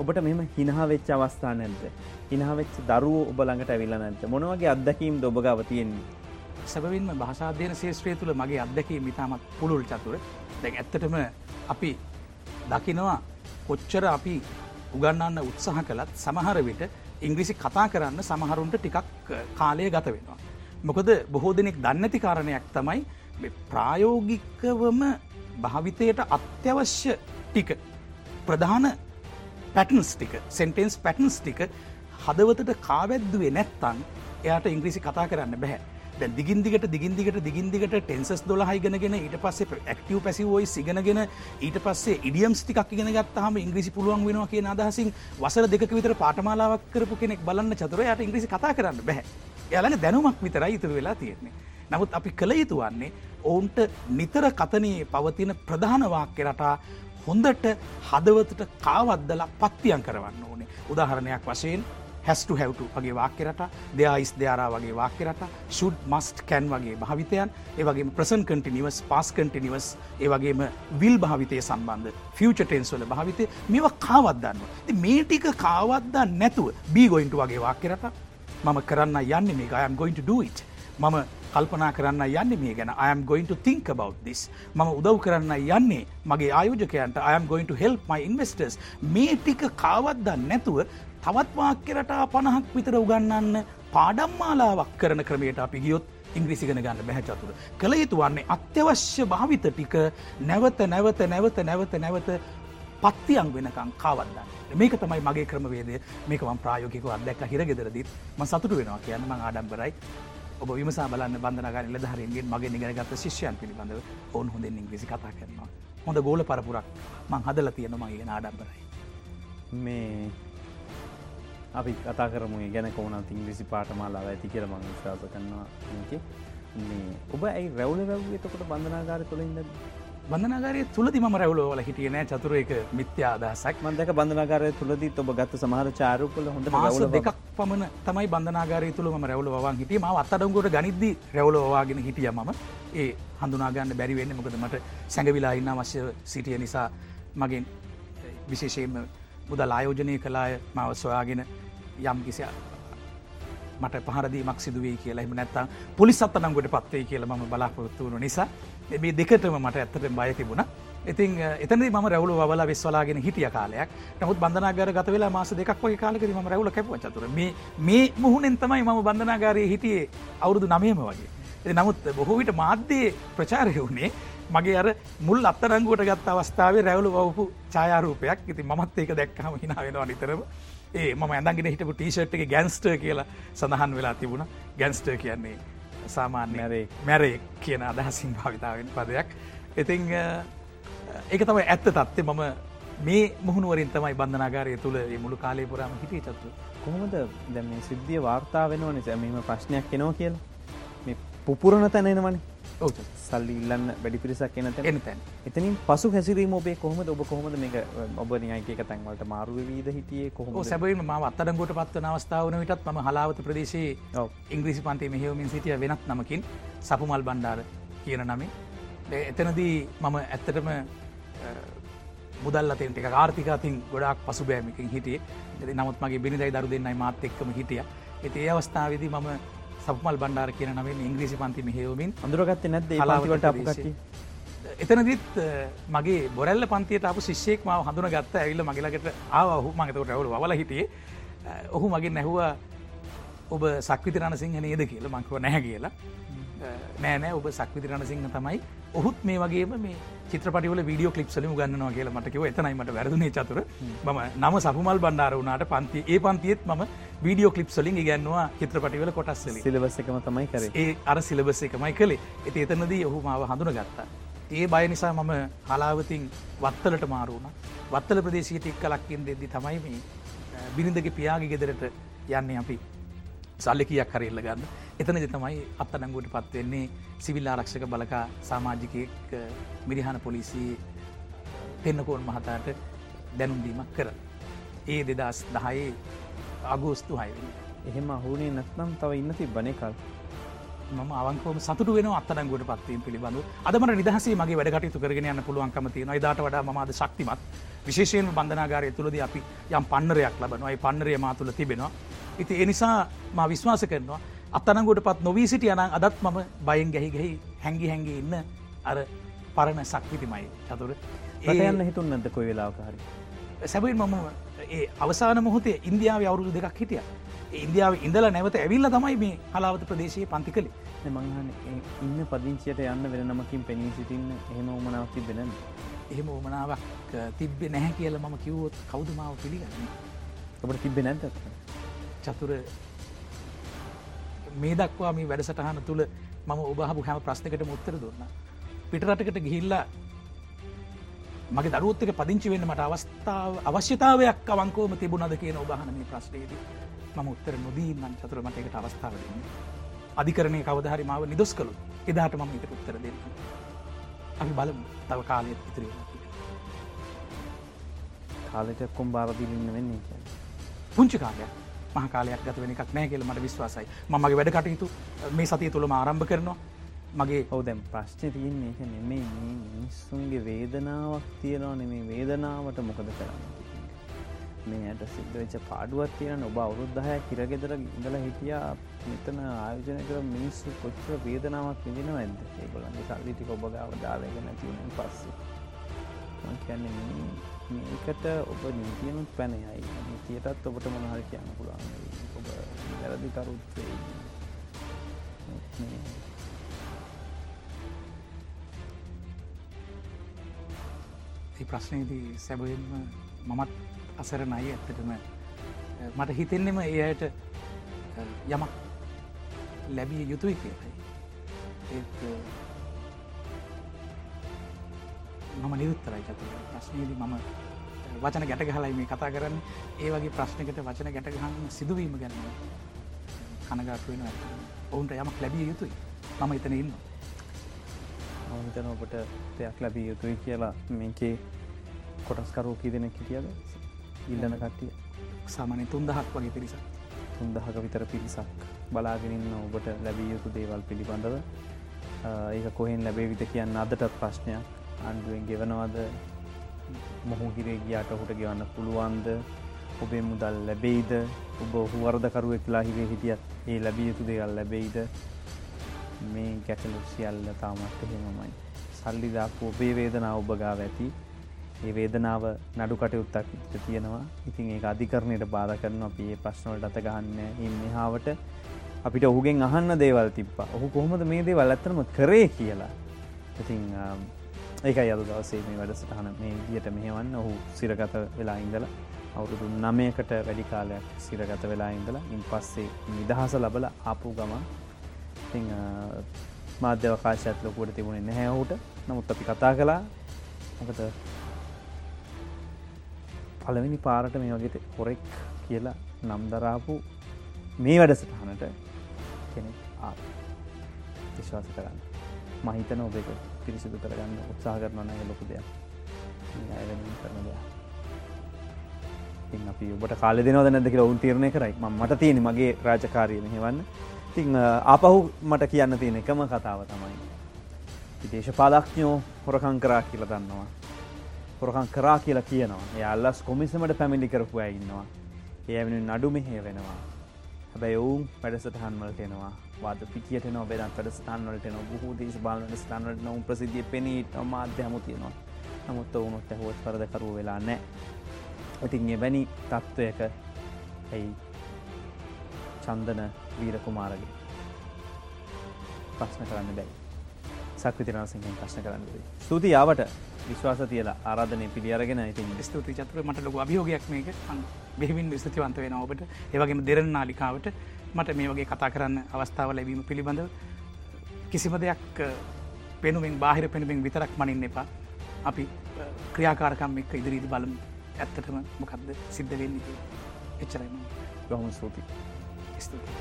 ඔබට මෙම හිනහ වෙච්ච අවස්ථා නැද්ද. හිනහ වෙච්ච දරුවෝ ඔබ ළඟට ඇවිල්ලා නැද්ද? මොන වගේ අත්දැකීම්ද ඔබ ගාව තියෙන්නේ? සැබවින්ම භාෂාධ්‍යයන ශේෂත්‍රය තුළ මගේ අත්දැකීම් ඉතාමත් පුළුල් චතුර. දැන් ඇත්තටම අපි දකිනවා කොච්චර අපි උගන්නන්න උත්සාහ කළත් සමහර විට ඉංග්‍රිසි කතා කරන්න සමහරුන්ට ටිකක් කාලය ගත වෙනවා. මොකද බොහෝ දෙනෙක් දන්නති කාරණයක් තමයි ප්‍රායෝගිකවම භාවිතයට අත්‍යවශ්‍ය ටික ප්‍රධාන පැටන්ස් ටික සෙන්ටෙන්ස් පැටන්ස් ටික හදවතට කාවැද්දුවේ නැත්තන් එයාට ඉංග්‍රීසි කතා කරන්න බැහැ දැ දිගින්දිගට දිගින්දිගට දිගින්දිගට ටෙන්සස් දොලහයිගෙනගෙන ඊට පස්සේ ඇක්ටව පැසිවෝයි සිගෙනගෙන ඊට පස්සේ ඉඩියම්ස් ටිකක් ගෙන ගත්තහම ඉංග්‍රිසි පුළුවන් වෙනවා කිය අදහසින් වසර දෙක විතර පාටමාලාවක් කරපු කෙනෙක් බලන්න චතුරයට ඉංග්‍රිසි කතා කරන්න බැහැ එයාලඟ දැනුමක් විතරයි ඉතුර වෙලා තියෙන්නේ. නමුත් අපි කළ යුතු වන්නේ ඔවුන්ට නිතර කතනයේ පවතින ප්‍රධාන වාක්‍ය රටා හොඳට හදවතට කාවද්දලා පත්තියන් කරවන්න ඕනේ. උදාහරණයක් වශයෙන් හැස්ට හැවටු වගේ වාක්‍යරට දෙයායිස් දෙයාරා වගේ වාක්‍යරට ශුඩ් මස්ට් කැන් වගේ භාවිතයන් ඒවගේ ප්‍රසන් කටිනිවස් පාස් කටිනිවස් ඒවගේම විල් භාවිතය සම්බන්ධ ෆියච ටෙන්ස්වල භාවිතය මෙව කාවත්දන්න. මේ ටික කාවත්දන්න නැතුව බීගොයින්ට වගේ වාක්‍යරට මම කරන්න යන්න මේ අයම් going to do it. මම කල්පනා කරන්න යන්න මේ ගැන I'm going to think about this. මම උදව් කරන්න යන්නේ මගේ ආයෝජකයන්ට I'm going to help my investors. මේ ටික කාවත්දන්න නැතුව තවත් වාක්‍යරටා පණහක් විතර උගන්නන්න පාඩම්මාලාවක් කරන ක්‍රමයට අපි ගියොත් ඉංග්‍රිසිගෙන ගන්න බැහැචතුර. කළ යුතු වන්නේ අත්‍යවශ්‍ය භාවිත ටික නැවත නැවත නැවත නැවත නැවත පත්තියන් වෙනකං කාවන්දන්න. මේක තමයි මගේ ක්‍රමවේදය මේකම ප්‍රායෝකික අදැක් හිරගෙදරදීත් ම සතුට වෙනවා කියන්න ම ආඩම්බරයි ඔබ විමසා බලන්න බන්ධනගර නිලධහරෙන්ගේ මගේ නිගරගත්ත ශිෂ්‍යයන් පිළිබඳව ඔවුන් හොඳ ඉංග්‍රිසි කතා කරනවා. හොඳ ගෝල පරපුරක් මං හදල තියෙන මගේ ආඩම්බරයි. මේ අපි කතා කරම. ගැන කෝනත් ඉංග්‍රිසි පාටමාලාව ඇති කියර මං විශ්වාස කරනවා. මේ ඔබ ඇයි රැවල රැව් එතකොට බන්ධනාගාර තුළින්ද බඳනාගරය තුළදි ම රැවලෝල හිටියන චතුර එක මිත්‍යා අදහසක්. මන්දක බඳනාගරය තුළදී ඔබ ගත්ත සමහර චාරුපල හොඳ මාස දෙකක් පමණ තමයි බඳනාගරය තුළ ම රැවල වන් හිටිය. ම අත්තඩංගොට ගනිද්දි රැවලෝවාගෙන හිටිය මම. ඒ හඳුනාගන්න බැරිවෙන්න මොකද මට සැඟවිලා ඉන්න අවශ්‍ය සිටිය නිසා මගෙන් විශේෂයෙන්ම මුදල් ආයෝජනය කලාය මව සොයාගෙන යම් කිසි මට පහරදීමක් සිදුවේ කියලා. එම නැත්තම් පොලිස් අත්තනංගොට පත්වේ කියලා ම බලාපොරොත්තු වුණු නිසා මේ දෙකටම මට ඇත්තට බය තිබුණ. ඉතින් එතන ම රැවල වල වෙස්වලාගෙන හිටිය කාලයක්. නමුත් බඳනාගර ගත වෙලා මාස දෙකක් වගේ කාලක ම රැවල කැප චතුර. මේ මුහුණෙන් තමයි මම බඳනාගාරය හිටියේ අවුරුදු නමයම වගේ. නමුත් බොහෝ විට මාධ්‍යයේ ප්‍රචාරය වුණේ මගේ අර මුල් අත්තරංගුවට ගත් අවස්ථාවේ රැවලු වපු ඡායාරූපයක්. ඉති මත් ඒක දැක්කම හිනා වෙනවා නිතරම. ඒ ම ඇඳගෙන හිටපු ටීෂට් එක ගැන්ස්ට කියලා සඳහන් වෙලා තිබුණ. ගැන්ස්ට කියන්නේ සාමාන්‍යරේ මැරේ. කියන අදහසින් භාවිතාවෙන් පදයක්. ඉතිං ඒක තමයි ඇත්ත තත්ත්ේ මම මේ මුහුණුවරින් තමයි බන්ධනාගාරය තුළ මුළු කාලය පුරාම හිටිය චත්තු කොහොමද දැ මේ සිද්ධිය වාර්තාාවෙනවා නිසා මෙම ප්‍රශ්නයක් කෙනෝ කියලා. මේ පුපුරණ තැනෙනවනේ සල්ලි ඉල්ලන්න වැඩි පිරිසක් එන එන තැන්. එතනින් පසු හැසිරීම ඔබේ කොහොමද? ඔබ කොහොමද මේක ඔබ නියයික තැන්වලට මාරුව වීද හිටියේ? කොහොම සැබයිම ම අත්තඩංගොට පත්ව අවස්ථාවන විටත් ම හලාවත ප්‍රදේශයේ ඉංග්‍රීසි පන්තේ මෙහෙවමින් සිටිය වෙනත් නමකින් සපුමල් බණ්ඩාර කියන නමේ එතනදී මම ඇත්තටම මුදල් අතෙන්ට එක ආර්ථිකතින් ගොඩක් පසු බෑමිකින් හිටියේ නමුත් මගේ බිනිදයි දරු දෙන්නයි මාත් එක්කම හිටිය. ඇති ඒ අවස්ථාවදී මම සපමල් බණ්ඩාර කියන නමින් ඉංග්‍රීසි පන්ති මෙහෙවමින් අඳුරගත්තේ නැද්ද ඒ කලාවට පන්තිවලට අපු ප්‍රදේශයේ. කට්ටිය? එතනදිත් මගේ බොරල්ල පන්තියට අප ශිෂ්‍යයෙක් මාව හඳුන ගත්ත ඇවිල්ල මගලකට ආව. ඔහු මගතකට ඇවුල වල හිටියේ. ඔහු මගින් නැහවා ඔබ සක්විති රණසිංහ නේද? කියලා. මංකව නැහැ කියලා නෑනෑ ඔබ සක්විති රණසිංහ තමයි. ඔහුත් මේ වගේම මේ චිත්‍රපටිවල වීඩියෝ කලිප් සලිම ගන්නවා කියලා මටකව එතනයිමට වැරදුනේ චතුර. මම නම සපුමල් බණ්ඩාර වුණට පන්ති ඒ පන්තියත් ම වීඩියෝ කලිප් සලින් ඉගන්නවා චිත්‍රපටිවල කොටස්සලි සිලබස් එකම තමයි කරේ. ඒ අර සිලබස් එකමයි කළේ. ඇති එතනදී ඔහු මාව හඳුන ගත්තා. ඒ බය නිසා මම හලාවතින් වත්තලට මාරුණ වත්තල ප්‍රදේශයට එක් කලක්කින් දෙද්දි තමයි මේ බිරිඳගේ පියාගේ ගෙදරට යන්නේ අපි සල්ලකියක් හරල්ල ගන්න එතනද තමයි අත්තනංගුවට පත්වෙන්නේ සිවිල් ආරක්ෂක බලකා සාමාජිකයෙක් මිරිහන පොලිසි පෙන්නකෝන් මහතාට දැනුම්දීමක් කර. ඒ දෙදස් දහයේ අගෝස්තු හයවෙන්න. එහෙම අහුනේ නැත්නම් තව ඉන්න තිබ්බනේ කල් මම අවංකවම සතුට වෙන අත්තනංගුවට පත්වීම පිළිබඳු අදමට නිදහසේ මගේ වැඩකටයුතු කරගෙන යන්න පුළුවන්කම තියෙන ඉදාට වඩා මද ශක්තිමත් විශේෂයෙන් බන්ධනාගාරය තුළද අපි යම් පන්නරයක් ලබනවා පන්නරය මා තුළ තිබෙනවා. ඉති එනිසා මා විශ්වාස කරනවා අත්තනංගුවට පත් නොවී සිටිය යන අදත් මම බයෙන් ගැහි ගැහි හැඟි හැඟි ඉන්න අර පරණ සක්විතිමයි. චතුර. යන්න හිතුන් නැද්ද කොයි වෙලාවක හරි? සැබයින් මම ඒ අවසාන මොහොතේ ඉන්දියාව අවුරුදු දෙකක් හිටිය. ඉන්දියාව ඉඳල නැවත ඇවිල්ල තමයි මේ හලාවත ප්‍රදේශයේ පන්ති කළේ. මංහන ඉන්න පදිංචියට යන්න වෙන නමකින් පෙනී සිටින්න එහෙම උමනාවක් තිබෙන එහෙම උමනාවක් තිබ්බෙ නැහැ කියල මම කිව්වොත් කෞදමාව පිළිගන්න? ඔබට තිබෙ නැද්ද චතුර මේ දක්වා මේ වැඩසටහන තුළ මම ඔබහපු හැම ප්‍රශ්නකට මුත්තර දුන්න. පිටරටකට ගිහිල්ලා මගේ දරුවත්තක පදිංචි වෙන්න මට අවස්ථාව අවශ්‍යතාවයක් අවංකෝම තිබුණද කියන ඔබහන මේ ප්‍රශ්නයේදී මම උත්තර නොදීමන් චතුර මට එකට අවස්ථාව දෙන්න. අධිකරණය කවදහරි මාව නිදොස් කළු එදාට මම එකට උත්තර දෙන්න අපි බලමු. තව කාලයත් ඉතිරි කාලෙට කොම් බාරදිලින්න වෙන්නේ කිය පුංචි කාලයක් මහකාලයක් ගත වෙන එකක් නෑ කියල මට විශ්වාසයි. මගේ වැඩ කටයුතු මේ සතිය තුළම ආරම්භ කරනවා. මගේ ඔව දැම් ප්‍රශ්න තියන්නේ එක නෙමේ මිනිස්සුන්ගේ වේදනාවක් තියෙනවා නෙමේ වේදනාවට මොකද කරන්න මේ ඇයට සිද්ධ වෙච්ච පාඩුවත් තියෙන ඔබ අවුරුද්ධහය කිරගෙදර ඉඳල හිටියා. මෙතන ආයෝජනය කර මිනිස්සු කොච්චර වේදනාවක් විඳින ඇද ඒගොලන්ගේ සල්ලිටි ඔබ ගාව දාලගෙන තියන පස්සේ. කියන්නේ මේකට ඔබ නීතියනුත් පැනයයි නීතියටත් ඔබට මොනහර කියන්න පුළුවන්. ඔබ වැරදිකරුත් ඒ ප්‍රශ්නයේදී සැබයෙන්ම මමත් අසර නයි ඇත්තටම. මට හිතෙන්නෙම එයට යමක් ලැබිය යුතුයි කියලයි ඒත් මම නිරුත්තරයි චතු ප්‍රශ්නයේදී මම වචන ගැට ගහලයි මේ කතා කරන්න. ඒ වගේ ප්‍රශ්නකට වචන ගැට ගහන්න සිදුවීම ගැන කනගාටුවෙන ඇත ඔවුන්ට යමක් ලැබිය යුතුයි. මම එතන ඉන්න හිතන ඔබට දෙයක් ලැබිය යුතුයි කියලා මේකේ කොටස්කරෝකී දෙන හිටියද? ඉල්ලන කට්ටිය? සාමානය තුන්දහක් වගේ පිරිසක්. තුන්දහක විතර පිරිසක් බලාගෙනන්න ඔබට ලැබිය යුතු දේවල් පිළිබඳව. ඒක කොහෙන් ලැබේවිත කියන්න අදටත් ප්‍රශ්නයක් අන්ඩුවෙන් ගෙවනවද? මොහු හිරේ ගියාට ඔහුට ගෙවන්න පුළුවන්ද? ඔබේ මුදල් ලැබෙයිද? ඔබ ඔහු වර්ධකරුවෙක් ලා හිරේ හිටියත් ඒ ලැබිය යුතු දේවල් ලැබෙයිද? මේ ගැටලු සියල්ල තාමත් එහෙමමයි. සල්ලිදාපු ඔබේ වේදනාව ඔබ ගාව ඇති. ඒ වේදනාව නඩු කටයුත්තක් තියෙනවා. ඉතින් ඒ අධිකරණයට බාධ කරන අපි ඒ ප්‍රශ්නවලට අත ගහන්න ඉන්නහාාවට අපිට ඔහුගෙන් අහන්න දේවල් තිබ්බ. ඔහු කොහොමද මේ දේවල් ඇත්තනම කරේ කියලා? ඉතින් ඒක අද දවසේ මේ වැඩසටහන. මේ දියට මෙහෙවන්න ඔහු සිරගත වෙලා ඉඳල අවුරුදු නමයකට වැඩි කාලයක් සිරගත වෙලා ඉඳලා ඉන් පස්සේ නිදහස ලබල ආපු ගමන් ඉතිං මාධ්‍යවකාශත් ලොකුවට තිබුණේ නැහැ හුට නමුත් අපි කතා කලා මොකද පළවෙනි පාරට මේ වගේ හොරෙක් කියලා නම්දරාපු මේ වැඩසටහනට කෙනෙක් ආ විශ්වාස කරන්න. මහිතන ඔබ එක පිරිසිදු කරගන්න උත්සාහ කරන ය ලොකු දෙයක්. අයවැමින් කරන දෙයක්. ඉතින් අපි ඔබට කාල දෙනවද නැද කියලා ඔවුන් තීරණය කරයි. මට තියෙන මගේ රාජකාරය මෙහෙවන්න. ඉතිං ආපහු මට කියන්න තියෙන එකම කතාව තමයි දේශපාලක්ඥෝ හොරකං කරා කියල දන්නවා. හොරකං කරා කියලා කියනවා. ඒ අල්ලස් කොමිසමට පැමිලි කරපු ඇඉන්නවා ඒ ඇවෙන නඩු මෙහේ වෙනවා. හැබැයි ඔවුන් වැඩසටහන් වලට එනවා. වාද පිටියට නො බෙදන් වැඩස්ථාන් වලට නො බහූ දේශ බාල වැඩස්ථානට නොම් ප්‍රසිද්ධිය පෙනීට මාධ්‍ය හමුතියනවා නමුත් ඔවුනොත් ඇහුවත් පරදකරු වෙලා නෑ ඉතින් එවැනි තත්ත්වයක ඇයි චන්දන වීරකුමාරගේ ප්‍රශ්න කරන්න බැයි සක්විතිරනසිංහෙන් ප්‍රශ්න කරන්න ස්තුති යාවට විශ්වාස තියලා ආරාධනය පිළියරගෙන ඉතින් ස්තුති චතුර මට ලොක අභියෝගයක් මේක. බෙහිවින් විස්තිවන්ත වෙන ඔබට. ඒවගේම දෙරන නාලිකාවට මට මේ වගේ කතා කරන්න අවස්ථාව ලැබීම පිළිබඳව කිසිම දෙයක් පෙනුවෙන් බාහිර පෙනුවෙන් විතරක් මනින්න එපා. අපි ක්‍රියාකාරකම් එක්ක ඉදිරිදි බලමු. ඇත්තටම මොකක්ද සිද්ධ වෙන්නේ එච්චරයිම ගොහම සූති ස්තුති